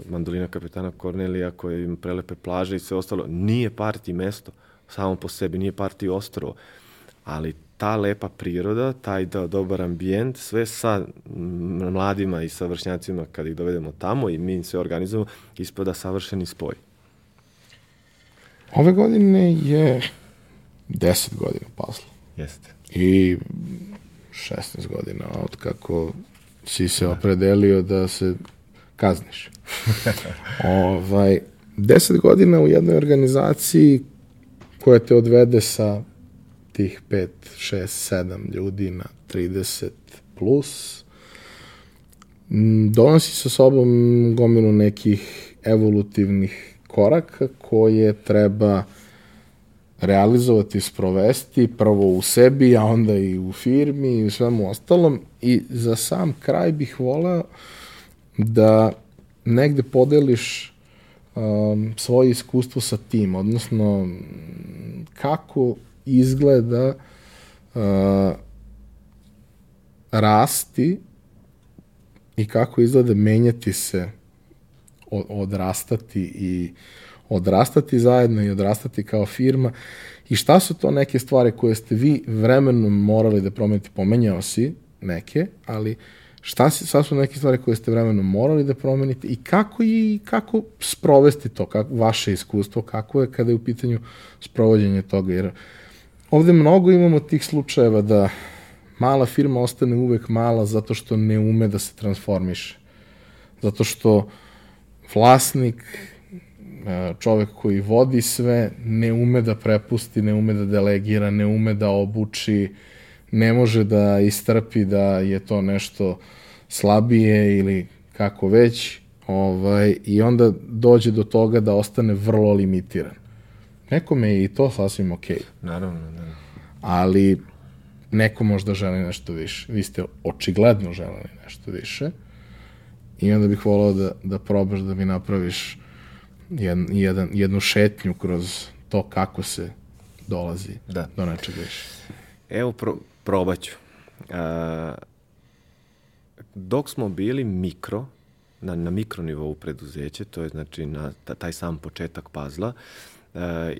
mandolina kapetana Kornelija koja ima prelepe plaže i sve ostalo. Nije parti mesto samo po sebi, nije parti ostrovo, ali ta lepa priroda, taj da, dobar ambijent, sve sa mladima i sa vršnjacima kad ih dovedemo tamo i mi sve organizujemo, ispada savršeni spoj. Ove godine je 10 godina posla. Jeste. I 16 godina od kako si se da. opredelio da se kazniš. ovaj, 10 godina u jednoj organizaciji koja te odvede sa tih 5, 6, 7 ljudi na 30 plus donosi sa sobom gomilu nekih evolutivnih koraka koje treba realizovati, sprovesti, prvo u sebi, a onda i u firmi i u svemu ostalom. I za sam kraj bih voleo da negde podeliš um, svoje iskustvo sa tim, odnosno kako izgleda uh, rasti i kako izgleda menjati se, odrastati i odrastati zajedno i odrastati kao firma. I šta su to neke stvari koje ste vi vremenom morali da promenite, pomenjao si neke, ali šta, si, šta su neke stvari koje ste vremenom morali da promenite i kako i kako sprovesti to, kako, vaše iskustvo, kako je kada je u pitanju sprovođenje toga, jer ovde mnogo imamo tih slučajeva da mala firma ostane uvek mala zato što ne ume da se transformiše. Zato što vlasnik, e, čovek koji vodi sve, ne ume da prepusti, ne ume da delegira, ne ume da obuči, ne može da istrpi da je to nešto slabije ili kako već, ovaj, i onda dođe do toga da ostane vrlo limitiran. Nekome je i to sasvim okej. Okay. Naravno, naravno. Ali neko možda želi nešto više. Vi ste očigledno želeli nešto više. I onda bih volao da, da probaš da mi napraviš jedan, jedan, jednu šetnju kroz to kako se dolazi da. do nečeg više. Evo, pro, probaću. A, dok smo bili mikro, na, na mikronivou preduzeće, to je znači na taj sam početak pazla, E,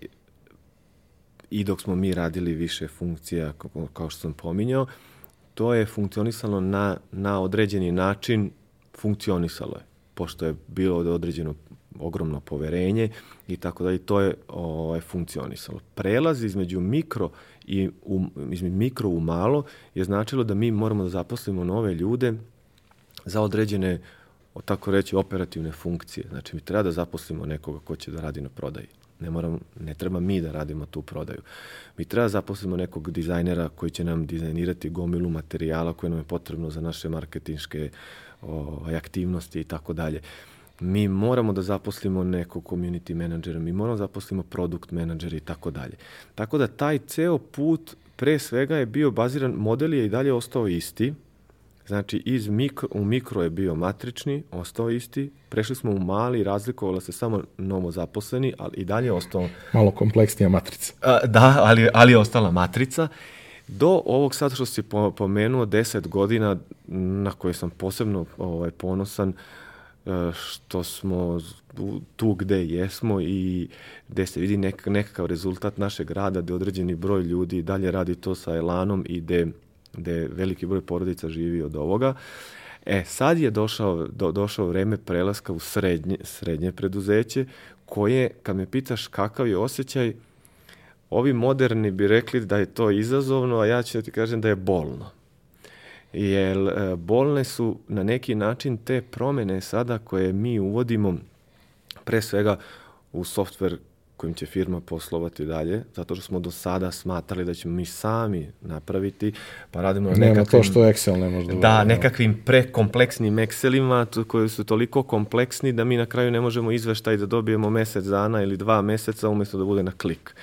i dok smo mi radili više funkcija, kao što sam pominjao, to je funkcionisalo na, na određeni način, funkcionisalo je, pošto je bilo određeno ogromno poverenje i tako da i to je ovaj, funkcionisalo. Prelaz između mikro i u, između mikro u malo je značilo da mi moramo da zaposlimo nove ljude za određene, tako reći, operativne funkcije. Znači, mi treba da zaposlimo nekoga ko će da radi na prodaji Ne, moram, ne treba mi da radimo tu prodaju. Mi treba da zaposlimo nekog dizajnera koji će nam dizajnirati gomilu materijala koje nam je potrebno za naše marketinške ovaj, aktivnosti i tako dalje. Mi moramo da zaposlimo nekog community menadžera, mi moramo da zaposlimo produkt menadžera i tako dalje. Tako da taj ceo put pre svega je bio baziran, model je i dalje ostao isti, Znači, iz mikro, u mikro je bio matrični, ostao isti, prešli smo u mali, razlikovala se samo novo zaposleni, ali i dalje je ostao... Malo kompleksnija matrica. A, da, ali, ali je ostala matrica. Do ovog sad što si pomenuo 10 godina na koje sam posebno ovaj, ponosan, što smo tu gde jesmo i gde se vidi nek, nekakav rezultat našeg rada, gde određeni broj ljudi dalje radi to sa elanom i gde, gde veliki broj porodica živi od ovoga. E, sad je došao, do, došao vreme prelaska u srednje, srednje preduzeće, koje, kad me pitaš kakav je osjećaj, ovi moderni bi rekli da je to izazovno, a ja ću da ti kažem da je bolno. Jer e, bolne su na neki način te promene sada koje mi uvodimo pre svega u softver kojim će firma poslovati dalje, zato što smo do sada smatrali da ćemo mi sami napraviti, pa radimo na nekakvim... Nema to što Excel ne može da... Da, nekakvim prekompleksnim Excelima koji su toliko kompleksni da mi na kraju ne možemo izveštaj da dobijemo mesec dana ili dva meseca umesto da bude na klik.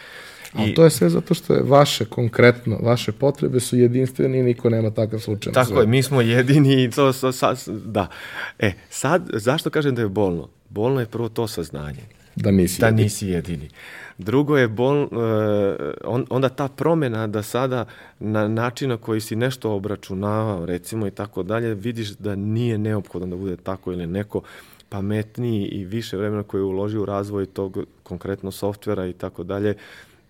I, to je sve zato što je vaše konkretno, vaše potrebe su jedinstvene i niko nema takav slučaj. Tako je, mi smo jedini i to, sa, sa, da. E, sad, zašto kažem da je bolno? Bolno je prvo to saznanje. Da nisi da jedini. nisi jedini. Drugo je bol, uh, on, onda ta promena da sada na način na koji si nešto obračunavao, recimo i tako dalje, vidiš da nije neophodno da bude tako ili neko pametniji i više vremena koje uloži u razvoj tog konkretno softvera i tako dalje,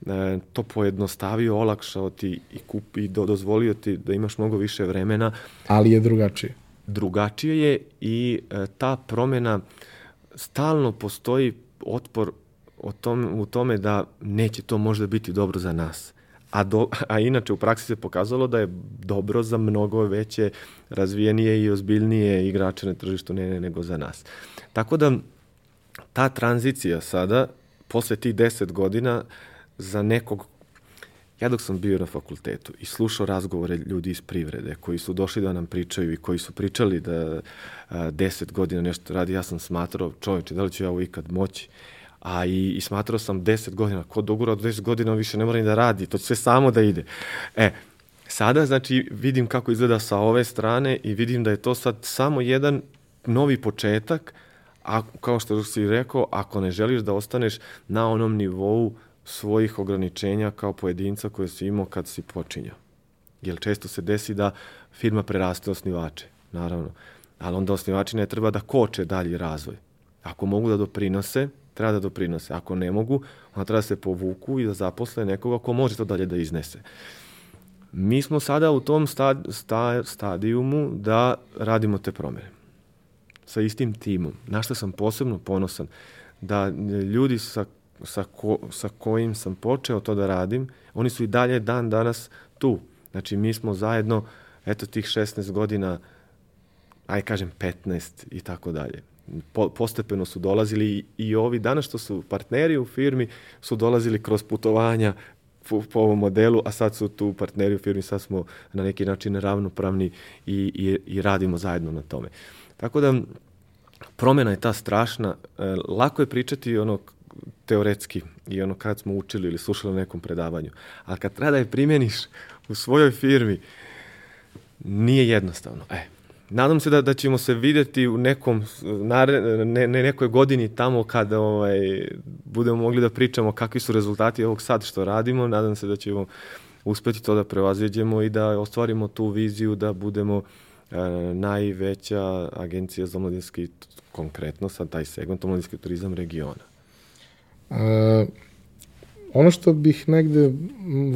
e, to pojednostavio, olakšao ti i kupi do, dozvolio ti da imaš mnogo više vremena. Ali je drugačije. Drugačije je i e, ta promena stalno postoji otpor o tom, u tome da neće to možda biti dobro za nas. A, do, a inače u praksi se pokazalo da je dobro za mnogo veće, razvijenije i ozbiljnije igrače na tržištu ne, ne, nego za nas. Tako da ta tranzicija sada, posle tih deset godina, za nekog Ja dok sam bio na fakultetu i slušao razgovore ljudi iz privrede koji su došli da nam pričaju i koji su pričali da a, deset godina nešto radi, ja sam smatrao, čoveče, da li ću ja ovo ikad moći? A i, i smatrao sam deset godina, ko dogura od deset godina više ne mora ni da radi, to će sve samo da ide. E, sada znači vidim kako izgleda sa ove strane i vidim da je to sad samo jedan novi početak, a kao što si rekao, ako ne želiš da ostaneš na onom nivou svojih ograničenja kao pojedinca koje si imao kad si počinjao. Jer često se desi da firma preraste osnivače, naravno. Ali onda osnivači ne treba da koče dalji razvoj. Ako mogu da doprinose, treba da doprinose. Ako ne mogu, onda treba da se povuku i da zaposle nekoga ko može to dalje da iznese. Mi smo sada u tom stad, sta, stadijumu da radimo te promene. Sa istim timom. Na što sam posebno ponosan, da ljudi sa sa, ko, sa kojim sam počeo to da radim, oni su i dalje dan danas tu. Znači, mi smo zajedno, eto, tih 16 godina, aj kažem 15 i tako dalje. Po, postepeno su dolazili i, i ovi danas što su partneri u firmi su dolazili kroz putovanja po, po ovom modelu, a sad su tu partneri u firmi, sad smo na neki način ravnopravni i, i, i radimo zajedno na tome. Tako da, promena je ta strašna. E, lako je pričati ono teoretski i ono kad smo učili ili slušali na nekom predavanju. A kad treba da je primjeniš u svojoj firmi, nije jednostavno. E, nadam se da, da ćemo se videti u nekom, nare, ne, ne nekoj godini tamo kada ovaj, budemo mogli da pričamo kakvi su rezultati ovog sad što radimo. Nadam se da ćemo uspeti to da prevaziđemo i da ostvarimo tu viziju da budemo e, najveća agencija za mladinski, konkretno sad taj segment, mladinski turizam regiona. E, ono što bih negde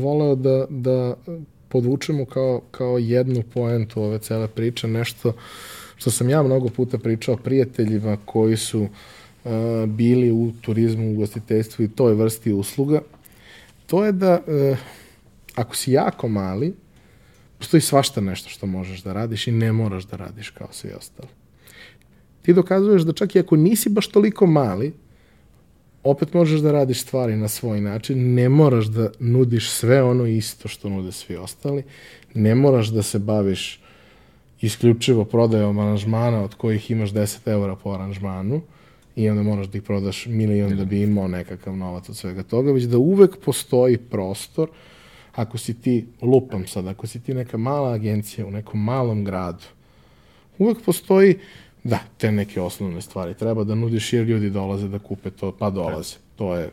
voleo da, da podvučemo kao, kao jednu poentu ove cele priče, nešto što sam ja mnogo puta pričao prijateljima koji su uh, bili u turizmu, u gostiteljstvu i toj vrsti usluga, to je da uh, ako si jako mali, postoji svašta nešto što možeš da radiš i ne moraš da radiš kao svi ostali. Ti dokazuješ da čak i ako nisi baš toliko mali, opet možeš da radiš stvari na svoj način, ne moraš da nudiš sve ono isto što nude svi ostali, ne moraš da se baviš isključivo prodajom aranžmana od kojih imaš 10 eura po aranžmanu i onda moraš da ih prodaš milion da bi imao nekakav novac od svega toga, već da uvek postoji prostor ako si ti, lupam sad, ako si ti neka mala agencija u nekom malom gradu, uvek postoji Da, te neke osnovne stvari treba da nudiš jer ljudi dolaze da kupe to, pa dolaze. To je,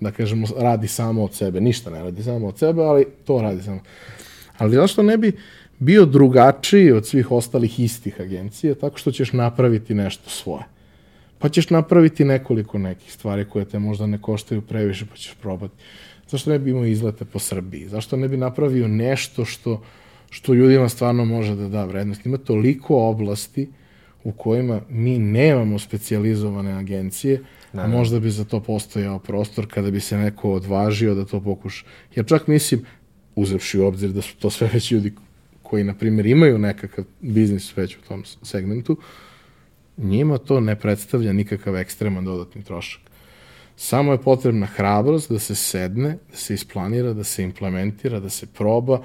da kažemo, radi samo od sebe. Ništa ne radi samo od sebe, ali to radi samo. Ali zašto ne bi bio drugačiji od svih ostalih istih agencija, tako što ćeš napraviti nešto svoje. Pa ćeš napraviti nekoliko nekih stvari koje te možda ne koštaju previše, pa ćeš probati. Zašto ne bi imao izlete po Srbiji? Zašto ne bi napravio nešto što, što ljudima stvarno može da da vrednost? Ima toliko oblasti u kojima mi nemamo specializovane agencije, a možda bi za to postojao prostor kada bi se neko odvažio da to pokuša. Jer čak mislim, uzevši u obzir da su to sve već ljudi koji, na primjer, imaju nekakav biznis već u tom segmentu, njima to ne predstavlja nikakav ekstreman dodatni trošak. Samo je potrebna hrabrost da se sedne, da se isplanira, da se implementira, da se proba,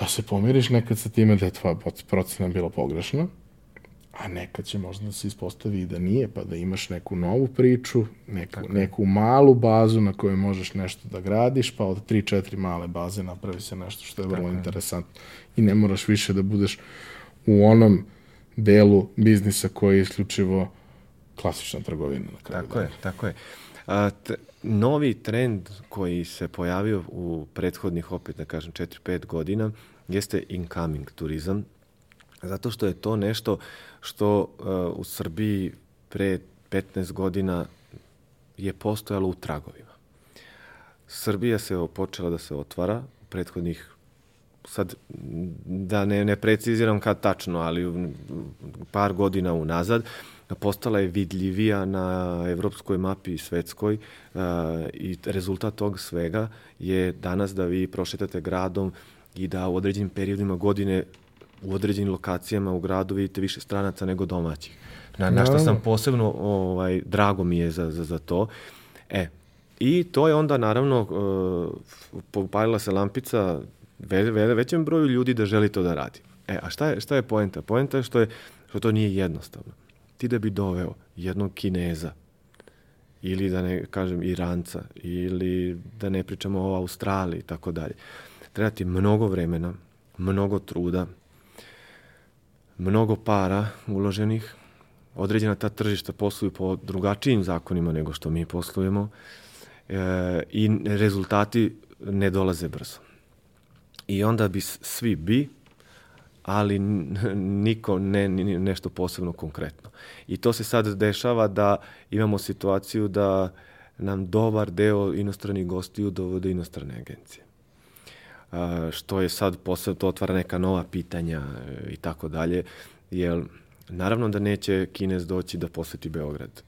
da se pomiriš nekad sa time da je tvoja procena bila pogrešna, a nekad će možda da se ispostavi i da nije, pa da imaš neku novu priču, neku, neku malu bazu na kojoj možeš nešto da gradiš, pa od 3-4 male baze napravi se nešto što je vrlo Tako interesantno. I ne moraš više da budeš u onom delu biznisa koji je isključivo klasična trgovina. Na kraju tako dana. je, tako je. A, t, novi trend koji se pojavio u prethodnih, opet da kažem, 4-5 godina, jeste incoming turizam, zato što je to nešto što uh, u Srbiji pre 15 godina je postojalo u tragovima. Srbija se počela da se otvara u prethodnih sad da ne, ne preciziram kad tačno, ali par godina unazad, postala je vidljivija na evropskoj mapi i svetskoj uh, i rezultat tog svega je danas da vi prošetate gradom i da u određenim periodima godine u određenim lokacijama u gradu vidite više stranaca nego domaćih. Na, na što sam posebno, ovaj, drago mi je za, za, za to. E, i to je onda naravno, uh, popalila se lampica ve, ve, većem broju ljudi da želi to da radi. E, a šta je, šta je poenta? Poenta je što, je što to nije jednostavno. Ti da bi doveo jednog Kineza, ili da ne kažem Iranca, ili da ne pričamo o Australiji i tako dalje. Treba ti mnogo vremena, mnogo truda, mnogo para uloženih, određena ta tržišta posluju po drugačijim zakonima nego što mi poslujemo e, i rezultati ne dolaze brzo. I onda bi svi bi, ali niko ne, nešto posebno konkretno. I to se sad dešava da imamo situaciju da nam dobar deo inostranih gostiju dovode inostrane agencije što je sad posle to otvara neka nova pitanja e, i tako dalje, jer naravno da neće Kinez doći da poseti Beograd,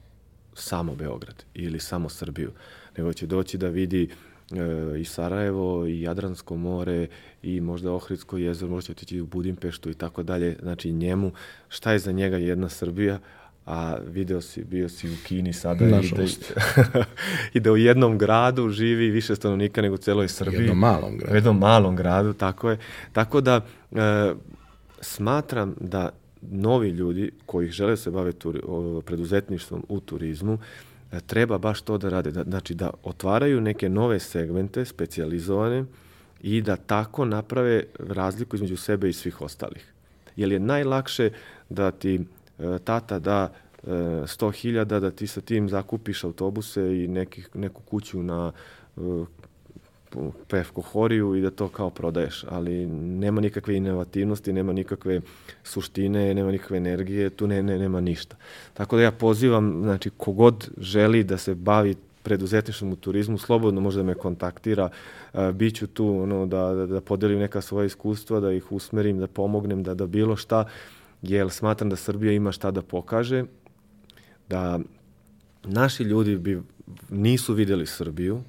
samo Beograd ili samo Srbiju, nego će doći da vidi e, i Sarajevo, i Jadransko more, i možda Ohridsko jezero, možda će otići u Budimpeštu i tako dalje. Znači njemu, šta je za njega jedna Srbija, a video si, bio si u Kini sada i da, i da u jednom gradu živi više stanovnika nego u celoj Srbiji. U jednom malom gradu. U jednom malom gradu, tako je. Tako da e, smatram da novi ljudi koji žele se bave turi, o, preduzetništvom u turizmu e, treba baš to da rade. Da, znači da otvaraju neke nove segmente, specializovane i da tako naprave razliku između sebe i svih ostalih. Jer je najlakše da ti tata da 100.000 e, da ti sa tim zakupiš autobuse i nekih, neku kuću na e, Pevko Horiju i da to kao prodaješ, ali nema nikakve inovativnosti, nema nikakve suštine, nema nikakve energije, tu ne, ne, nema ništa. Tako da ja pozivam, znači, kogod želi da se bavi preduzetništvom u turizmu, slobodno može da me kontaktira, biću tu ono, da, da, da podelim neka svoja iskustva, da ih usmerim, da pomognem, da, da bilo šta, jer smatram da Srbija ima šta da pokaže, da naši ljudi bi nisu videli Srbiju,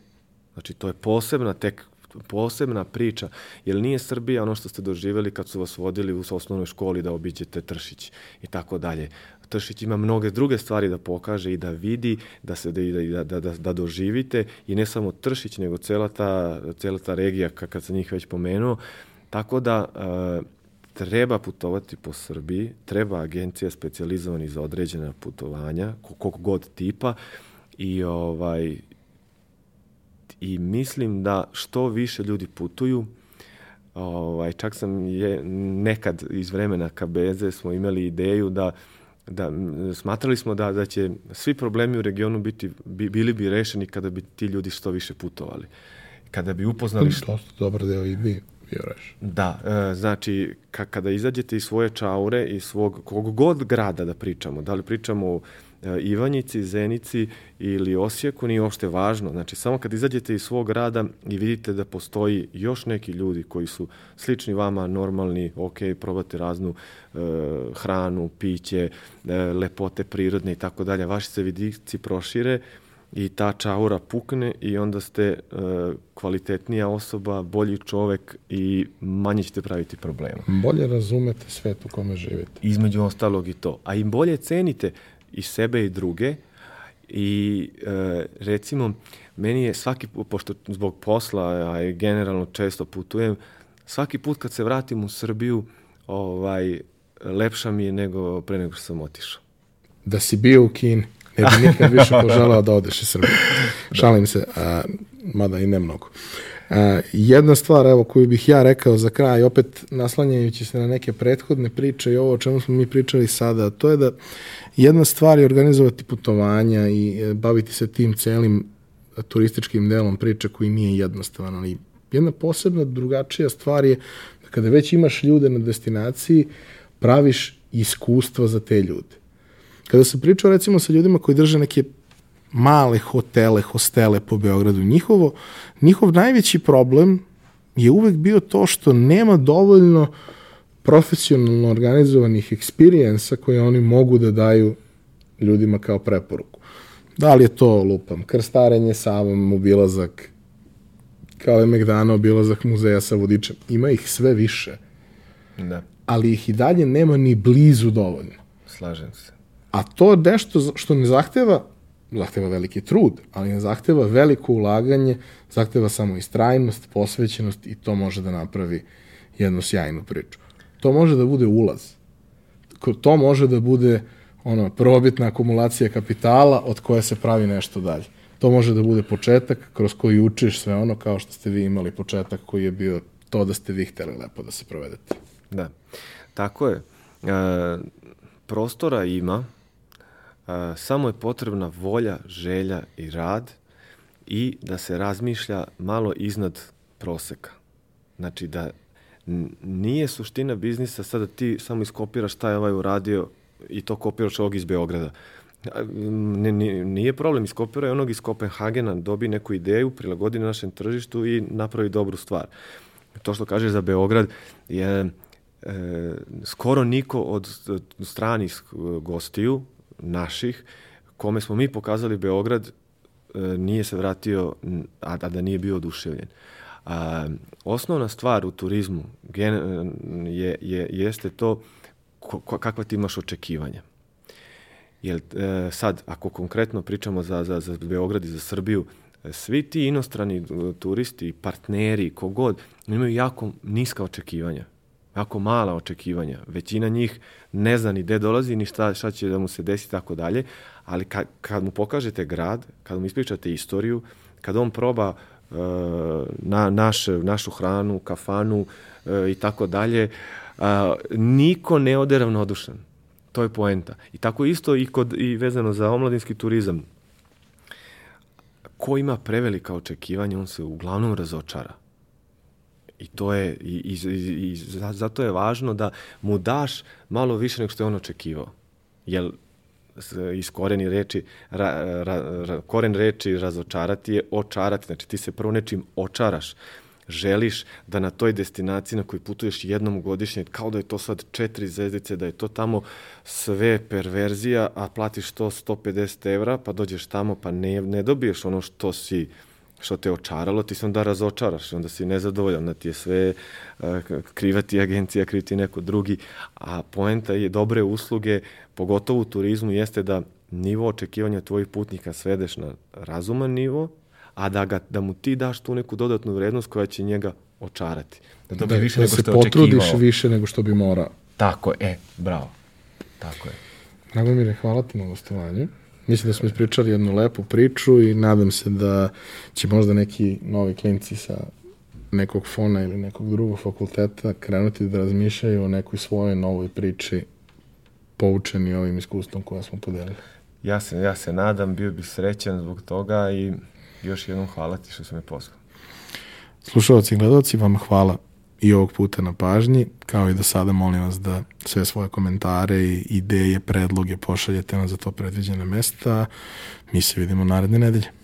znači to je posebna tek posebna priča, jer nije Srbija ono što ste doživeli kad su vas vodili u osnovnoj školi da obiđete Tršić i tako dalje. Tršić ima mnoge druge stvari da pokaže i da vidi, da se da, da, da, da doživite i ne samo Tršić, nego cela ta, cela ta regija, kad sam njih već pomenuo. Tako da, uh, treba putovati po Srbiji, treba agencija specializovani za određena putovanja, koliko god tipa, i ovaj i mislim da što više ljudi putuju, ovaj, čak sam je, nekad iz vremena Kabeze smo imali ideju da da smatrali smo da da će svi problemi u regionu biti bi, bili bi rešeni kada bi ti ljudi što više putovali. Kada bi upoznali što dobar deo i bi bio reš. Da, e, znači ka, kada izađete iz svoje čaure i svog kog god grada da pričamo, da li pričamo o e, Ivanjici, Zenici ili Osijeku, nije uopšte važno. Znači, samo kad izađete iz svog grada i vidite da postoji još neki ljudi koji su slični vama, normalni, ok, probate raznu e, hranu, piće, e, lepote prirodne i tako dalje, vaši se vidici prošire i ta čaura pukne i onda ste e, kvalitetnija osoba, bolji čovek i manje ćete praviti problema. Bolje razumete svet u kome živite. Između ostalog i to. A i bolje cenite i sebe i druge i e, recimo meni je svaki put, pošto zbog posla, a generalno često putujem, svaki put kad se vratim u Srbiju, ovaj, lepša mi je nego pre nego što sam otišao. Da si bio u Kini, ne bi nikad više poželao da odeš iz Srbije. Šalim se, a, mada i ne mnogo. A, jedna stvar evo, koju bih ja rekao za kraj, opet naslanjajući se na neke prethodne priče i ovo o čemu smo mi pričali sada, to je da jedna stvar je organizovati putovanja i e, baviti se tim celim turističkim delom priče koji nije jednostavan, ali jedna posebna drugačija stvar je da kada već imaš ljude na destinaciji, praviš iskustva za te ljude. Kada sam pričao recimo sa ljudima koji drže neke male hotele, hostele po Beogradu, njihovo, njihov najveći problem je uvek bio to što nema dovoljno profesionalno organizovanih eksperijensa koje oni mogu da daju ljudima kao preporuku. Da li je to, lupam, krstarenje Savom, obilazak Kalemegdana, obilazak muzeja sa vodičem. Ima ih sve više. Da, Ali ih i dalje nema ni blizu dovoljno. slažem se. A to nešto što ne zahteva, zahteva veliki trud, ali ne zahteva veliko ulaganje, zahteva samo istrajnost, posvećenost i to može da napravi jednu sjajnu priču. To može da bude ulaz. To može da bude ono, prvobitna akumulacija kapitala od koje se pravi nešto dalje. To može da bude početak kroz koji učiš sve ono kao što ste vi imali početak koji je bio to da ste vi hteli lepo da se provedete. Da, tako je. E, prostora ima, samo je potrebna volja, želja i rad i da se razmišlja malo iznad proseka. Znači da nije suština biznisa sada ti samo iskopiraš šta je ovaj uradio i to kopiraš ovog iz Beograda. A, n- n- nije problem, iskopiraj onog iz Kopenhagena, dobi neku ideju, prilagodi na našem tržištu i napravi dobru stvar. To što kažeš za Beograd je e, skoro niko od stranih gostiju, naših, kome smo mi pokazali Beograd, e, nije se vratio, a, a da nije bio oduševljen. A, osnovna stvar u turizmu gen, je, je, jeste to ko, kakva ti imaš očekivanja. Jer e, sad, ako konkretno pričamo za, za, za Beograd i za Srbiju, e, svi ti inostrani e, turisti, partneri, kogod, imaju jako niska očekivanja. Jako mala očekivanja. Većina njih ne zna ni gde dolazi, ni šta, šta će da mu se desi i tako dalje, ali kad, kad mu pokažete grad, kad mu ispričate istoriju, kad on proba e, na, naš, našu hranu, kafanu e, i tako dalje, a, niko ne ode ravnodušan. To je poenta. I tako isto i, kod, i vezano za omladinski turizam. Ko ima prevelika očekivanja, on se uglavnom razočara. I to je, i, i, i, i za- zato je važno da mu daš malo više nego što je on očekivao. Jer iz koreni reči, ra, ra, ra, koren reči razočarati je očarati. Znači ti se prvo nečim očaraš. Želiš da na toj destinaciji na kojoj putuješ jednom godišnje, kao da je to sad četiri zvezdice, da je to tamo sve perverzija, a platiš to 150 evra, pa dođeš tamo, pa ne, ne dobiješ ono što si što te očaralo, ti se onda razočaraš, onda si nezadovoljan, da ti je sve uh, kriva ti agencija, kriv ti neko drugi, a poenta je dobre usluge, pogotovo u turizmu, jeste da nivo očekivanja tvojih putnika svedeš na razuman nivo, a da, ga, da mu ti daš tu neku dodatnu vrednost koja će njega očarati. Da dobije više da nego se što je potrudiš očekivao. više nego što bi morao. Tako je, e, bravo. Tako je. Dragomire, hvala ti na gostovanju. Mislim da smo ispričali jednu lepu priču i nadam se da će možda neki novi klinci sa nekog fona ili nekog drugog fakulteta krenuti da razmišljaju o nekoj svojoj novoj priči poučeni ovim iskustvom koje smo podelili. Ja se, ja se nadam, bio bih srećan zbog toga i još jednom hvala ti što si me poslao. Slušalci i gledalci, vama hvala i ovog puta na pažnji. Kao i do sada molim vas da sve svoje komentare i ideje, predloge pošaljete nam za to predviđene mesta. Mi se vidimo naredne nedelje.